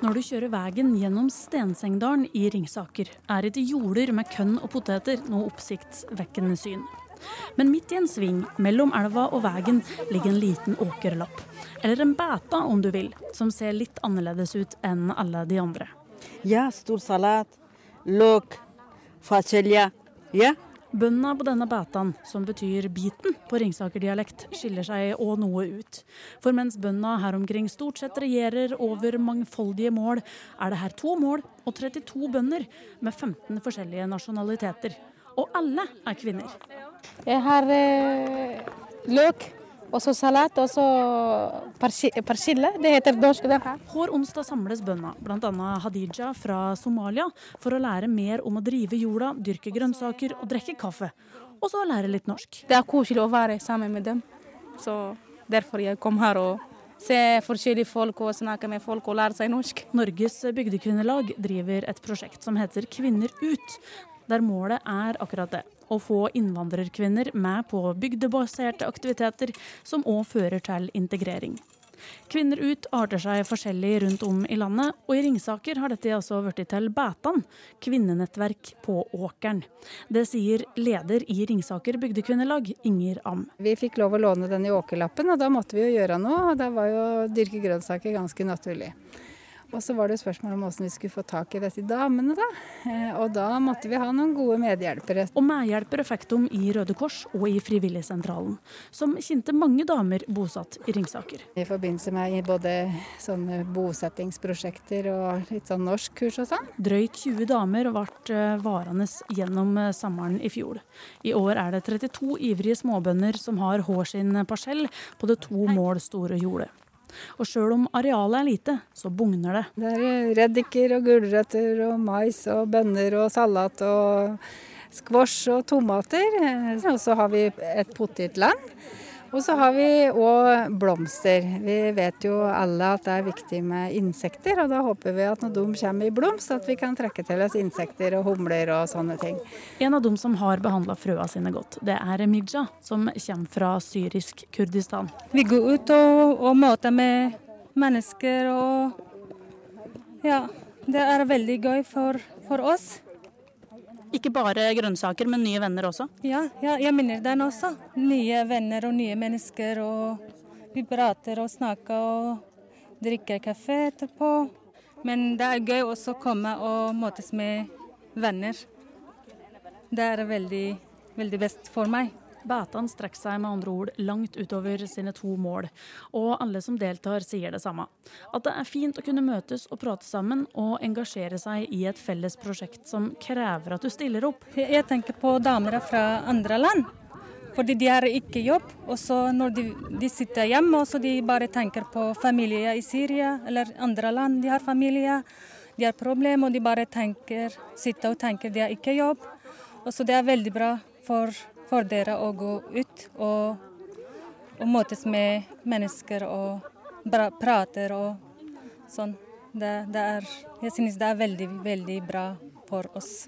Når du kjører veien gjennom Stensengdalen i Ringsaker, er et jorder med kønn og poteter noe oppsiktsvekkende syn. Men midt i en sving mellom elva og veien ligger en liten åkerlapp. Eller en beta, om du vil, som ser litt annerledes ut enn alle de andre. Ja, stor salat, løk, facelja. Ja. Bøndene på denne betaen, som betyr biten på Ringsaker-dialekt, skiller seg òg noe ut. For mens bøndene her omkring stort sett regjerer over mangfoldige mål, er det her to mål og 32 bønder med 15 forskjellige nasjonaliteter. Og alle er kvinner. Jeg har eh, løk. Og så salat og så persille. Det heter norsk. den her. Hver onsdag samles bøndene, bl.a. Hadija fra Somalia, for å lære mer om å drive jorda, dyrke grønnsaker og drikke kaffe. Og så lære litt norsk. Det er koselig å være sammen med dem. Så derfor jeg kom her og se forskjellige folk og snakke med folk og lære seg norsk. Norges bygdekvinnelag driver et prosjekt som heter Kvinner ut, der målet er akkurat det. Å få innvandrerkvinner med på bygdebaserte aktiviteter, som òg fører til integrering. Kvinner ut arter seg forskjellig rundt om i landet, og i Ringsaker har dette altså blitt til Bætan, kvinnenettverk på Åkeren. Det sier leder i Ringsaker bygdekvinnelag, Inger Am. Vi fikk lov å låne den i åkerlappen, og da måtte vi jo gjøre noe. og Da var jo å dyrke grønnsaker ganske naturlig. Og så var det spørsmål om hvordan vi skulle få tak i disse damene, da. Eh, og da måtte vi ha noen gode medhjelpere. Og medhjelpere fikk de i Røde Kors og i Frivilligsentralen, som kjente mange damer bosatt i Ringsaker. I forbindelse med både sånne bosettingsprosjekter og litt sånn norskkurs og sånn. Drøyt 20 damer ble eh, varende gjennom eh, sommeren i fjor. I år er det 32 ivrige småbønder som har hår sin parsell på det to mål store jordet. Og sjøl om arealet er lite, så bugner det. Det er reddiker og gulrøtter og mais og bønner og salat og squash og tomater. Og så har vi et potetland. Og så har vi òg blomster. Vi vet jo alle at det er viktig med insekter, og da håper vi at når de kommer i blomst, at vi kan trekke til oss insekter og humler og sånne ting. En av dem som har behandla frøa sine godt, det er Mija, som kommer fra syrisk Kurdistan. Vi går ut og, og møter med mennesker og Ja, det er veldig gøy for, for oss. Ikke bare grønnsaker, men nye venner også? Ja, ja, jeg minner den også. Nye venner og nye mennesker. og Vi prater og snakker og drikker kaffe etterpå. Men det er gøy også å komme og møtes med venner. Det er veldig, veldig best for meg. Betan strekker seg med andre ord langt utover sine to mål, og alle som deltar sier det samme. At det er fint å kunne møtes og prate sammen og engasjere seg i et felles prosjekt som krever at du stiller opp. Jeg tenker på damer fra andre land. Fordi de har ikke jobb. Og så når de, de sitter hjemme og så de bare tenker på familie i Syria eller andre land. De har familie, de har problemer, og de bare tenker, sitter og tenker de har ikke jobb. Og så det er veldig bra for for dere å gå ut og, og møtes med mennesker og bra, prater og sånn. Det, det er, jeg synes det er veldig, veldig bra for oss.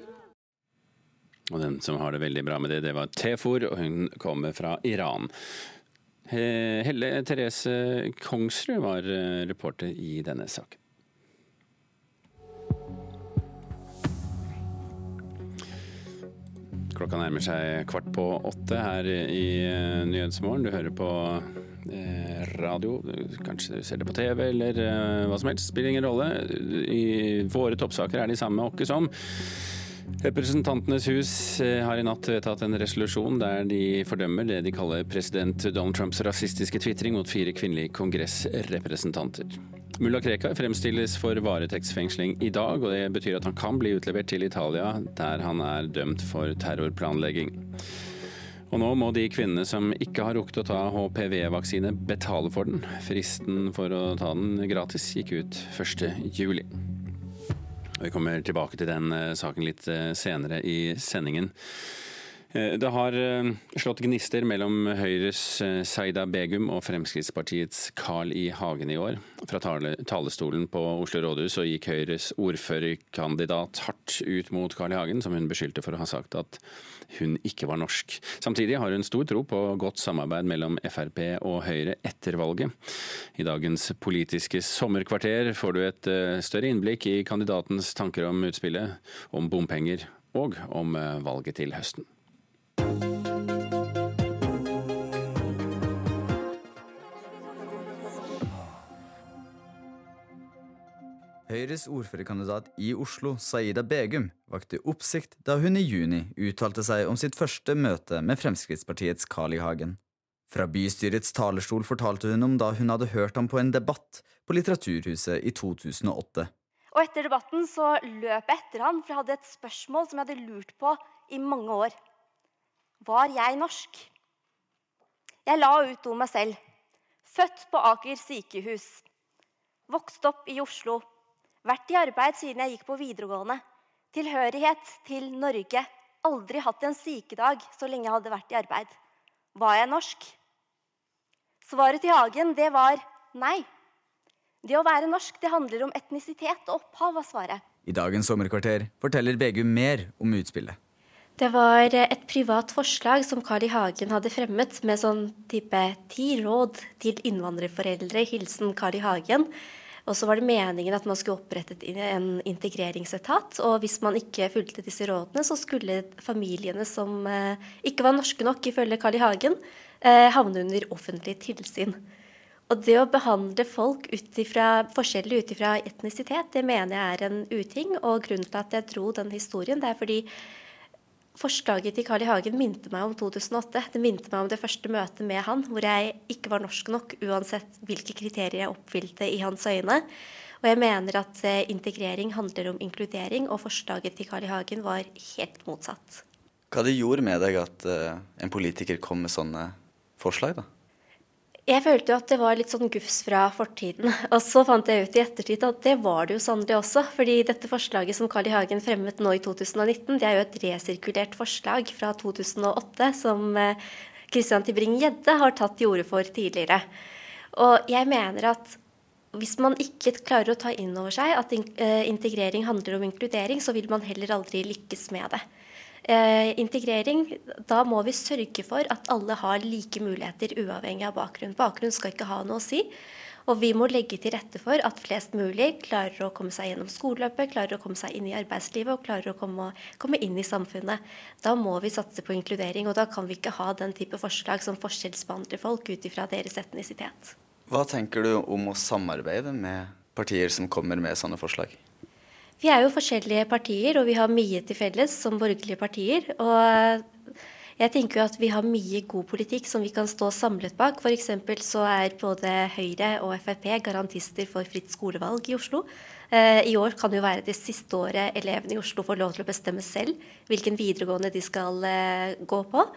Og den som har det veldig bra med det, det var Tefor, og hun kommer fra Iran. Helle Therese Kongsrud var eh, reporter i denne saken. Klokka nærmer seg kvart på åtte her i eh, Nyhetsmorgen. Du hører på eh, radio, kanskje du ser det på TV eller eh, hva som helst. Spiller ingen rolle. I våre toppsaker er de samme åkke som. Representantenes hus har i natt vedtatt en resolusjon der de fordømmer det de kaller president Donald Trumps rasistiske tvitring mot fire kvinnelige kongressrepresentanter. Mulla Krekar fremstilles for varetektsfengsling i dag, og det betyr at han kan bli utlevert til Italia, der han er dømt for terrorplanlegging. Og nå må de kvinnene som ikke har rukket å ta HPV-vaksine, betale for den. Fristen for å ta den gratis gikk ut 1.7. Vi kommer tilbake til den eh, saken litt eh, senere i sendingen. Eh, det har eh, slått gnister mellom Høyres eh, Saida Begum og Fremskrittspartiets Carl I. Hagen i år. Fra talestolen på Oslo rådhus så gikk Høyres ordførerkandidat hardt ut mot Carl I. Hagen, som hun beskyldte for å ha sagt at hun ikke var norsk. Samtidig har hun stor tro på godt samarbeid mellom Frp og Høyre etter valget. I dagens Politiske sommerkvarter får du et større innblikk i kandidatens tanker om utspillet, om bompenger og om valget til høsten. Høyres ordførerkandidat i Oslo, Saida Begum, vakte oppsikt da hun i juni uttalte seg om sitt første møte med Fremskrittspartiets Carl I. Hagen. Fra bystyrets talerstol fortalte hun om da hun hadde hørt ham på en debatt på Litteraturhuset i 2008. Og etter debatten så løp jeg etter han, for jeg hadde et spørsmål som jeg hadde lurt på i mange år. Var jeg norsk? Jeg la ut om meg selv. Født på Aker sykehus. Vokst opp i Oslo vært i arbeid siden jeg gikk på videregående. Tilhørighet til Norge. Aldri hatt en sykedag så lenge jeg hadde vært i arbeid. Var jeg norsk? Svaret til Hagen det var nei. Det å være norsk det handler om etnisitet og opphav, var svaret. I dagens sommerkvarter forteller Begum mer om utspillet. Det var et privat forslag som Carl I. Hagen hadde fremmet med sånn type ti råd til innvandrerforeldre, hilsen Carl I. Hagen. Og så var det meningen at man skulle opprette en integreringsetat. Og hvis man ikke fulgte disse rådene, så skulle familiene som eh, ikke var norske nok, ifølge Carl I. Hagen, eh, havne under offentlig tilsyn. Og det å behandle folk forskjellig ut ifra etnisitet, det mener jeg er en uting. Og grunnen til at jeg dro den historien, det er fordi forslaget til Carl I. Hagen minte meg om 2008. Det minte meg om det første møtet med han, hvor jeg ikke var norsk nok uansett hvilke kriterier jeg oppfylte i hans øyne. Og jeg mener at eh, integrering handler om inkludering, og forslaget til Carl I. Hagen var helt motsatt. Hva det gjorde med deg at uh, en politiker kom med sånne forslag, da? Jeg følte jo at det var litt sånn gufs fra fortiden. Og så fant jeg ut i ettertid at det var det jo sannelig også. fordi dette forslaget som Carl I. Hagen fremmet nå i 2019, det er jo et resirkulert forslag fra 2008 som eh, Christian Tibring-Gjedde har tatt til orde for tidligere. Og jeg mener at hvis man ikke klarer å ta inn over seg at eh, integrering handler om inkludering, så vil man heller aldri lykkes med det. Eh, integrering, da må vi sørge for at alle har like muligheter uavhengig av bakgrunn. Bakgrunn skal ikke ha noe å si. Og vi må legge til rette for at flest mulig klarer å komme seg gjennom skoleløpet, klarer å komme seg inn i arbeidslivet og klarer å komme, komme, inn i samfunnet. Da må vi satse på inkludering, og da kan vi ikke ha den type forslag som forskjellsbehandler folk ut ifra deres etnisitet. Hva tenker du om å samarbeide med partier som kommer med sånne forslag? Vi er jo forskjellige partier, og vi har mye til felles som borgerlige partier. Og jeg tenker jo at vi har mye god politikk som vi kan stå samlet bak. F.eks. så er både Høyre og Frp garantister for fritt skolevalg i Oslo. Eh, I år kan jo være det siste året elevene i Oslo får lov til å bestemme selv hvilken videregående de skal eh, gå på.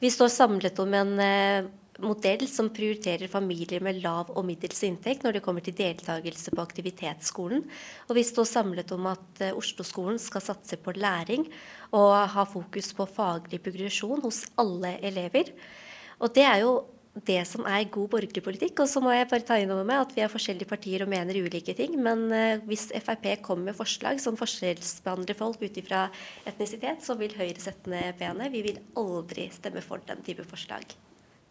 Vi står samlet om en eh, modell som prioriterer familier med lav og middels inntekt når det kommer til deltakelse på aktivitetsskolen. Og vi står samlet om at uh, Oslo-skolen skal satse på læring og ha fokus på faglig progresjon hos alle elever. Og det er jo det som er god borgerlig politikk. Og så må jeg bare ta inn over meg at vi er forskjellige partier og mener ulike ting. Men uh, hvis Frp kommer med forslag som forskjellsbehandler folk ut ifra etnisitet, så vil Høyre sette ned benet. Vi vil aldri stemme for den type forslag.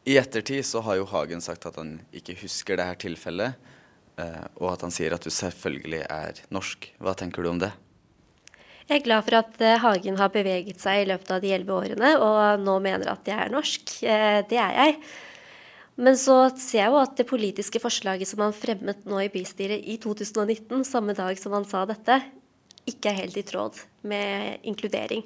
I ettertid så har jo Hagen sagt at han ikke husker det her tilfellet, eh, og at han sier at du selvfølgelig er norsk. Hva tenker du om det? Jeg er glad for at eh, Hagen har beveget seg i løpet av de elleve årene, og nå mener at jeg er norsk. Eh, det er jeg. Men så ser jeg jo at det politiske forslaget som han fremmet nå i bystyret i 2019, samme dag som han sa dette, ikke er helt i tråd med inkludering.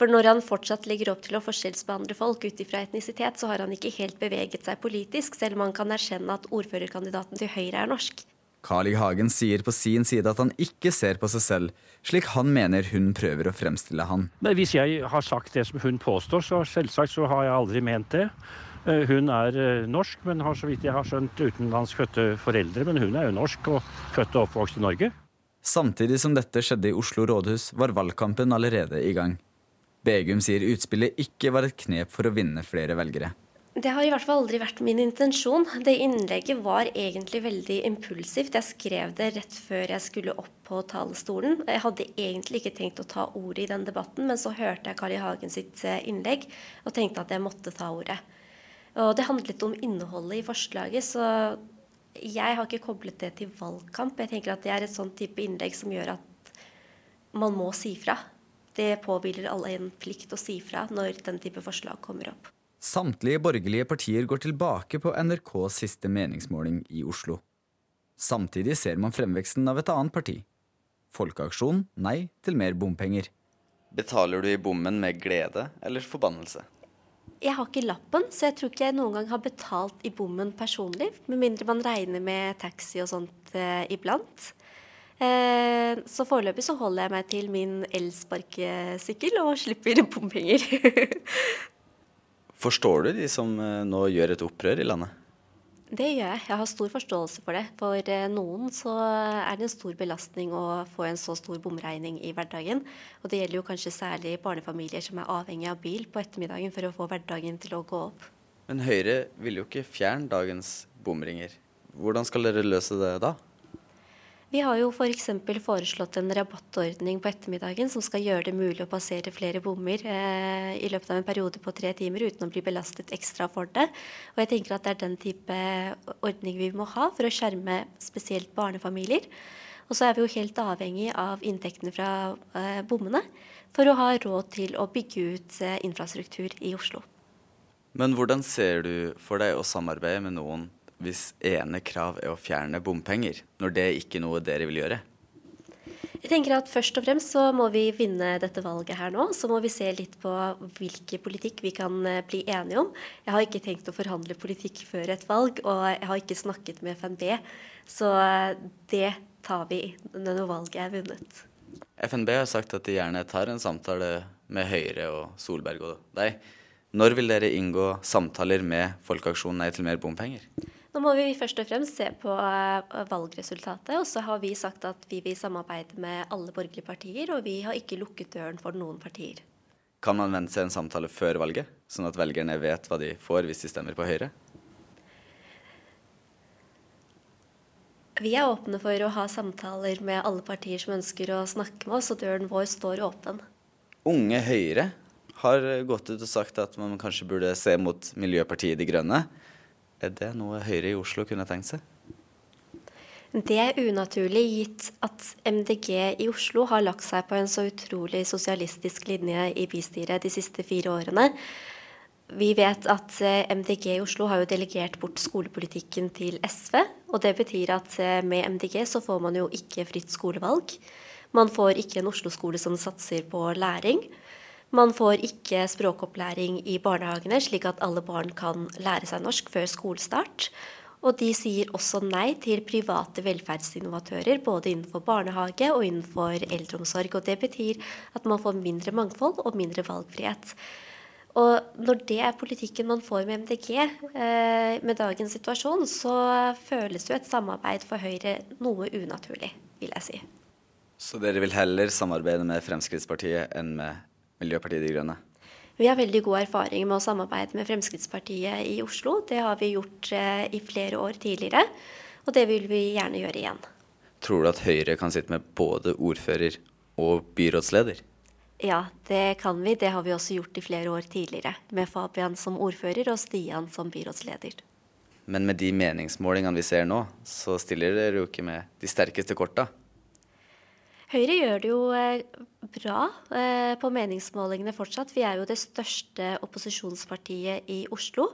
For når han fortsatt legger opp til å forskjellsbehandle folk ut ifra etnisitet, så har han ikke helt beveget seg politisk, selv om han kan erkjenne at ordførerkandidaten til Høyre er norsk. Carl I. Hagen sier på sin side at han ikke ser på seg selv, slik han mener hun prøver å fremstille han. Men hvis jeg har sagt det som hun påstår, så selvsagt så har jeg aldri ment det. Eh, hun er eh, norsk, men har så vidt jeg har skjønt utenlandskfødte foreldre. Men hun er jo norsk og født og oppvokst i Norge. Samtidig som dette skjedde i Oslo rådhus, var valgkampen allerede i gang. Begum sier utspillet ikke var et knep for å vinne flere velgere. Det har i hvert fall aldri vært min intensjon. Det innlegget var egentlig veldig impulsivt. Jeg skrev det rett før jeg skulle opp på talerstolen. Jeg hadde egentlig ikke tenkt å ta ordet i den debatten, men så hørte jeg Carl I. Hagen sitt eh, innlegg og tenkte at jeg måtte ta ordet. Og det handlet om innholdet i forslaget, så jeg har ikke koblet det til valgkamp. Jeg tenker at det er et sånn type innlegg som gjør at man må si fra. Det påhviler alle en plikt å si fra når den type forslag kommer opp. Samtlige borgerlige partier går tilbake på NRKs siste meningsmåling i Oslo. Samtidig ser man fremveksten av et annet parti. Folkeaksjon nei til mer bompenger. Betaler du i bommen med glede eller forbannelse? Jeg har ikke lappen, så jeg tror ikke jeg noen gang har betalt i bommen personlig. Med mindre man regner med taxi og sånt eh, iblant. Eh, så foreløpig så holder jeg meg til min elsparkesykkel og slipper bompenger. Forstår du de som eh, nå gjør et opprør i landet? Det gjør jeg. Jeg har stor forståelse for det. For eh, noen så er det en stor belastning å få en så stor bomregning i hverdagen. Og det gjelder jo kanskje særlig barnefamilier som er avhengig av bil på ettermiddagen for å få hverdagen til å gå opp. Men Høyre vil jo ikke fjerne dagens bomringer. Hvordan skal dere løse det da? Vi har jo f.eks. For foreslått en rabattordning på ettermiddagen som skal gjøre det mulig å passere flere bommer eh, i løpet av en periode på tre timer uten å bli belastet ekstra for det. Og jeg tenker at det er den type ordning vi må ha for å skjerme spesielt barnefamilier. Og så er vi jo helt avhengig av inntektene fra eh, bommene for å ha råd til å bygge ut eh, infrastruktur i Oslo. Men hvordan ser du for deg å samarbeide med noen hvis ene krav er å fjerne bompenger, når det ikke er noe dere vil gjøre? Jeg tenker at Først og fremst så må vi vinne dette valget her nå. Så må vi se litt på hvilken politikk vi kan eh, bli enige om. Jeg har ikke tenkt å forhandle politikk før et valg, og jeg har ikke snakket med FNB. Så eh, det tar vi når valget er vunnet. FNB har sagt at de gjerne tar en samtale med Høyre og Solberg og deg. Når vil dere inngå samtaler med Folkeaksjonen Nei til mer bompenger? Nå må vi først og fremst se på eh, valgresultatet. Og så har vi sagt at vi vil samarbeide med alle borgerlige partier, og vi har ikke lukket døren for noen partier. Kan man vente seg en samtale før valget, sånn at velgerne vet hva de får hvis de stemmer på Høyre? Vi er åpne for å ha samtaler med alle partier som ønsker å snakke med oss, og døren vår står åpen. Unge Høyre har gått ut og sagt at man kanskje burde se mot Miljøpartiet De Grønne. Er det noe Høyre i Oslo kunne tenkt seg? Det er unaturlig gitt at MDG i Oslo har lagt seg på en så utrolig sosialistisk linje i bystyret de siste fire årene. Vi vet at eh, MDG i Oslo har jo delegert bort skolepolitikken til SV. Og det betyr at eh, med MDG så får man jo ikke fritt skolevalg. Man får ikke en Oslo-skole som satser på læring. Man får ikke språkopplæring i barnehagene, slik at alle barn kan lære seg norsk før skolestart. Og de sier også nei til private velferdsinnovatører, både innenfor barnehage og innenfor eldreomsorg. Og det betyr at man får mindre mangfold og mindre valgfrihet. Og når det er politikken man får med MDG eh, med dagens situasjon, så føles jo et samarbeid for Høyre noe unaturlig, vil jeg si. Så dere vil heller samarbeide med Fremskrittspartiet enn med Miljøpartiet De Grønne? Vi har veldig god erfaring med å samarbeide med Fremskrittspartiet i Oslo. Det har vi gjort eh, i flere år tidligere, og det vil vi gjerne gjøre igjen. Tror du at Høyre kan sitte med både ordfører og byrådsleder? Ja, det kan vi. Det har vi også gjort i flere år tidligere. Med Fabian som ordfører og Stian som byrådsleder. Men med de meningsmålingene vi ser nå, så stiller dere jo ikke med de sterkeste korta. Høyre gjør det jo eh, bra eh, på meningsmålingene fortsatt. Vi er jo det største opposisjonspartiet i Oslo.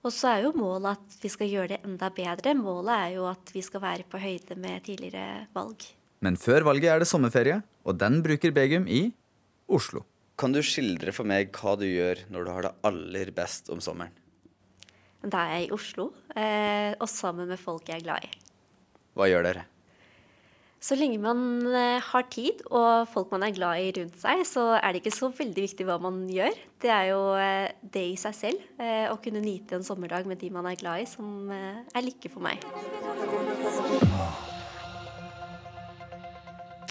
Og så er jo målet at vi skal gjøre det enda bedre. Målet er jo at vi skal være på høyde med tidligere valg. Men før valget er det sommerferie, og den bruker Begum i Oslo. Kan du skildre for meg hva du gjør når du har det aller best om sommeren? Da er jeg i Oslo, eh, og sammen med folk jeg er glad i. Hva gjør dere? Så lenge man eh, har tid og folk man er glad i rundt seg, så er det ikke så veldig viktig hva man gjør. Det er jo eh, det i seg selv, eh, å kunne nyte en sommerdag med de man er glad i, som er lykke for meg.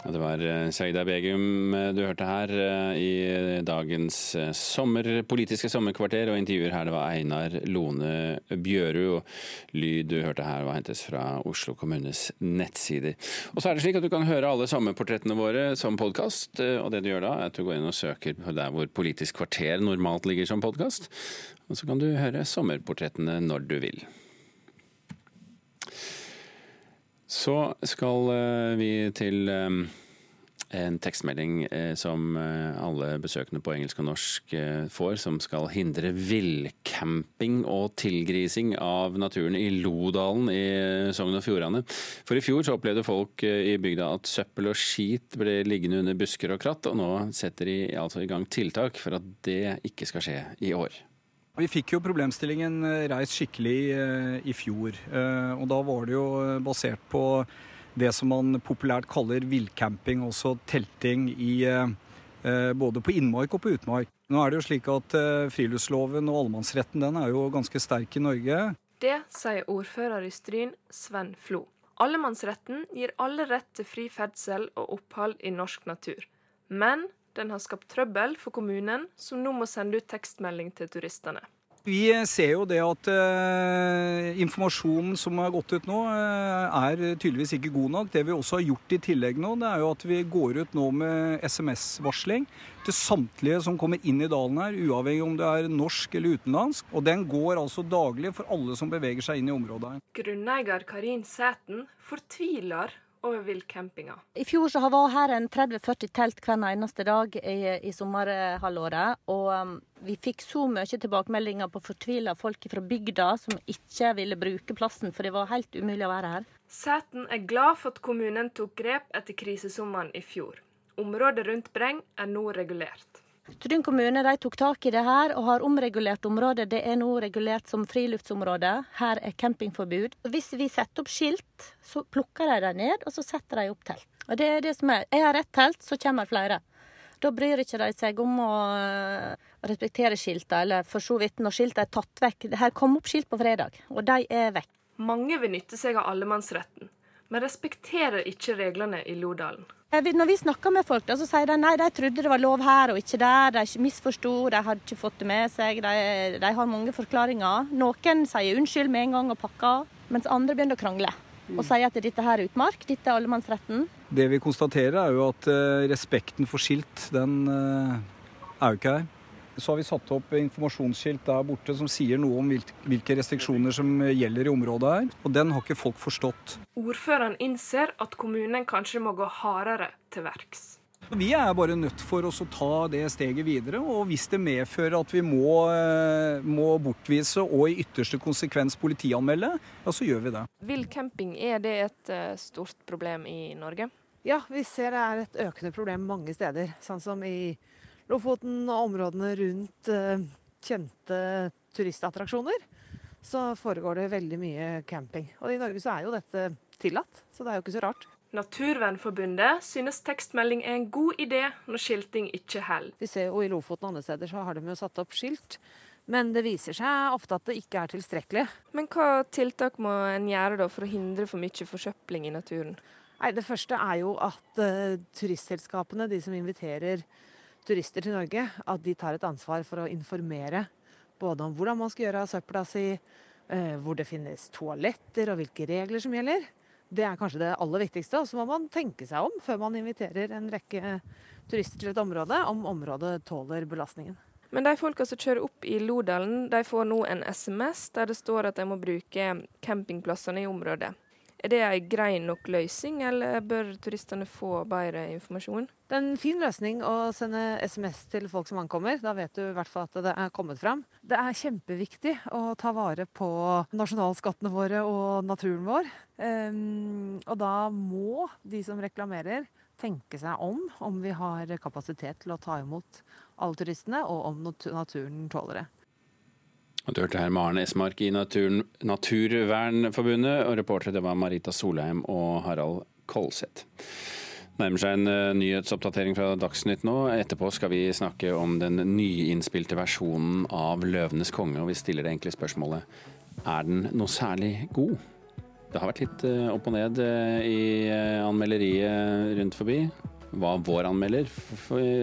Det var eh, Saida Begum eh, du hørte her eh, i dagens sommerpolitiske sommerkvarter, og intervjuer her det var Einar Lone Bjørud. Og lyd du hørte her var hentes fra Oslo kommunes nettsider. Og så er det slik at du kan høre alle sommerportrettene våre som podkast, og det du gjør da er at du går inn og søker der hvor Politisk kvarter normalt ligger som podkast, og så kan du høre sommerportrettene når du vil. Så skal eh, vi til eh, en tekstmelding eh, som alle besøkende på engelsk og norsk får, som skal hindre villcamping og tilgrising av naturen i Lodalen i Sogn og Fjordane. For i fjor så opplevde folk i bygda at søppel og skit ble liggende under busker og kratt, og nå setter de altså i gang tiltak for at det ikke skal skje i år. Vi fikk jo problemstillingen eh, reist skikkelig eh, i fjor. Eh, og da var det jo basert på det som man populært kaller villcamping, også telting i, både på innmark og på utmark. Nå er det jo slik at friluftsloven og allemannsretten den er jo ganske sterk i Norge. Det sier ordfører i Stryn, Sven Flo. Allemannsretten gir alle rett til fri ferdsel og opphold i norsk natur. Men den har skapt trøbbel for kommunen, som nå må sende ut tekstmelding til turistene. Vi ser jo det at eh, informasjonen som har gått ut nå, uh, er tydeligvis ikke god nok. Det vi også har gjort i tillegg nå, det er jo at vi går ut nå med SMS-varsling til samtlige som kommer inn i dalen her, uavhengig om det er norsk eller utenlandsk. Og den går altså daglig for alle som beveger seg inn i området her. Grunneier Karin Sæten fortviler over villcampinga. I fjor så var her en 30-40 telt hver eneste dag i, i sommerhalvåret. Og um, vi fikk så mye tilbakemeldinger på fortvila folk fra bygda som ikke ville bruke plassen, for det var helt umulig å være her. Sæten er glad for at kommunen tok grep etter krisesommeren i fjor. Området rundt Breng er nå regulert. Stryn kommune de tok tak i det her og har omregulert området. Det er nå regulert som friluftsområde. Her er campingforbud. Hvis vi setter opp skilt, så plukker de dem ned, og så setter de opp telt. Og det er det som er. Jeg har ett telt, så kommer flere. Da bryr ikke de seg om å eh, respektere skiltene, eller for så vidt når skiltene er tatt vekk. Her kom opp skilt på fredag, og de er vekk. Mange vil nytte seg av allemannsretten, men respekterer ikke reglene i Lodalen. Eh, når vi snakker med folk, så sier de nei, de trodde det var lov her og ikke der. De misforsto, de hadde ikke fått det med seg. De, de, har mange forklaringer. Noen sier unnskyld med en gang og pakker, mens andre begynner å krangle. Og mm. sier at dette her er utmark, dette er allemannsretten. Det vi konstaterer, er jo at uh, respekten for skilt, den uh, er jo ikke her. Så har vi satt opp informasjonsskilt der borte som sier noe om hvilke restriksjoner som gjelder i området her. Og den har ikke folk forstått. Ordføreren innser at kommunen kanskje må gå hardere til verks. Vi er bare nødt for oss å ta det steget videre. Og hvis det medfører at vi må, eh, må bortvise og i ytterste konsekvens politianmelde, ja, så gjør vi det. Vill camping, er det et eh, stort problem i Norge? Ja, vi ser det er et økende problem mange steder. Sånn som i Lofoten og områdene rundt uh, kjente turistattraksjoner, så foregår det veldig mye camping. Og i Norge så er jo dette tillatt, så det er jo ikke så rart. Naturvernforbundet synes tekstmelding er en god idé når skilting ikke holder. Vi ser jo I Lofoten og andre steder så har de jo satt opp skilt, men det viser seg ofte at det ikke er tilstrekkelig. Men hva tiltak må en gjøre da for å hindre for mye forsøpling i naturen? Nei, Det første er jo at uh, turistselskapene, de som inviterer turister til Norge, at de tar et ansvar for å informere både om hvordan man skal gjøre av søpla si, eh, hvor det finnes toaletter og hvilke regler som gjelder. Det er kanskje det aller viktigste. Og så må man tenke seg om før man inviterer en rekke turister til et område, om området tåler belastningen. Men de folka som kjører opp i Lodalen, de får nå en SMS der det står at de må bruke campingplassene i området. Er det en grei nok løsning, eller bør turistene få bedre informasjon? Det er en fin løsning å sende SMS til folk som ankommer. Da vet du i hvert fall at det er kommet fram. Det er kjempeviktig å ta vare på nasjonalskattene våre og naturen vår. Um, og da må de som reklamerer, tenke seg om om vi har kapasitet til å ta imot alle turistene, og om naturen tåler det. Du hørte her Maren Esmark i Naturen, Naturvernforbundet, og reportere var Marita Solheim og Harald Kolseth. Nærmer seg en uh, nyhetsoppdatering fra Dagsnytt nå. Etterpå skal vi snakke om den nyinnspilte versjonen av 'Løvenes konge', og vi stiller det enkle spørsmålet er den noe særlig god? Det har vært litt uh, opp og ned uh, i anmelderiet rundt forbi. Hva vår anmelder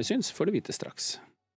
syns, får du vite straks.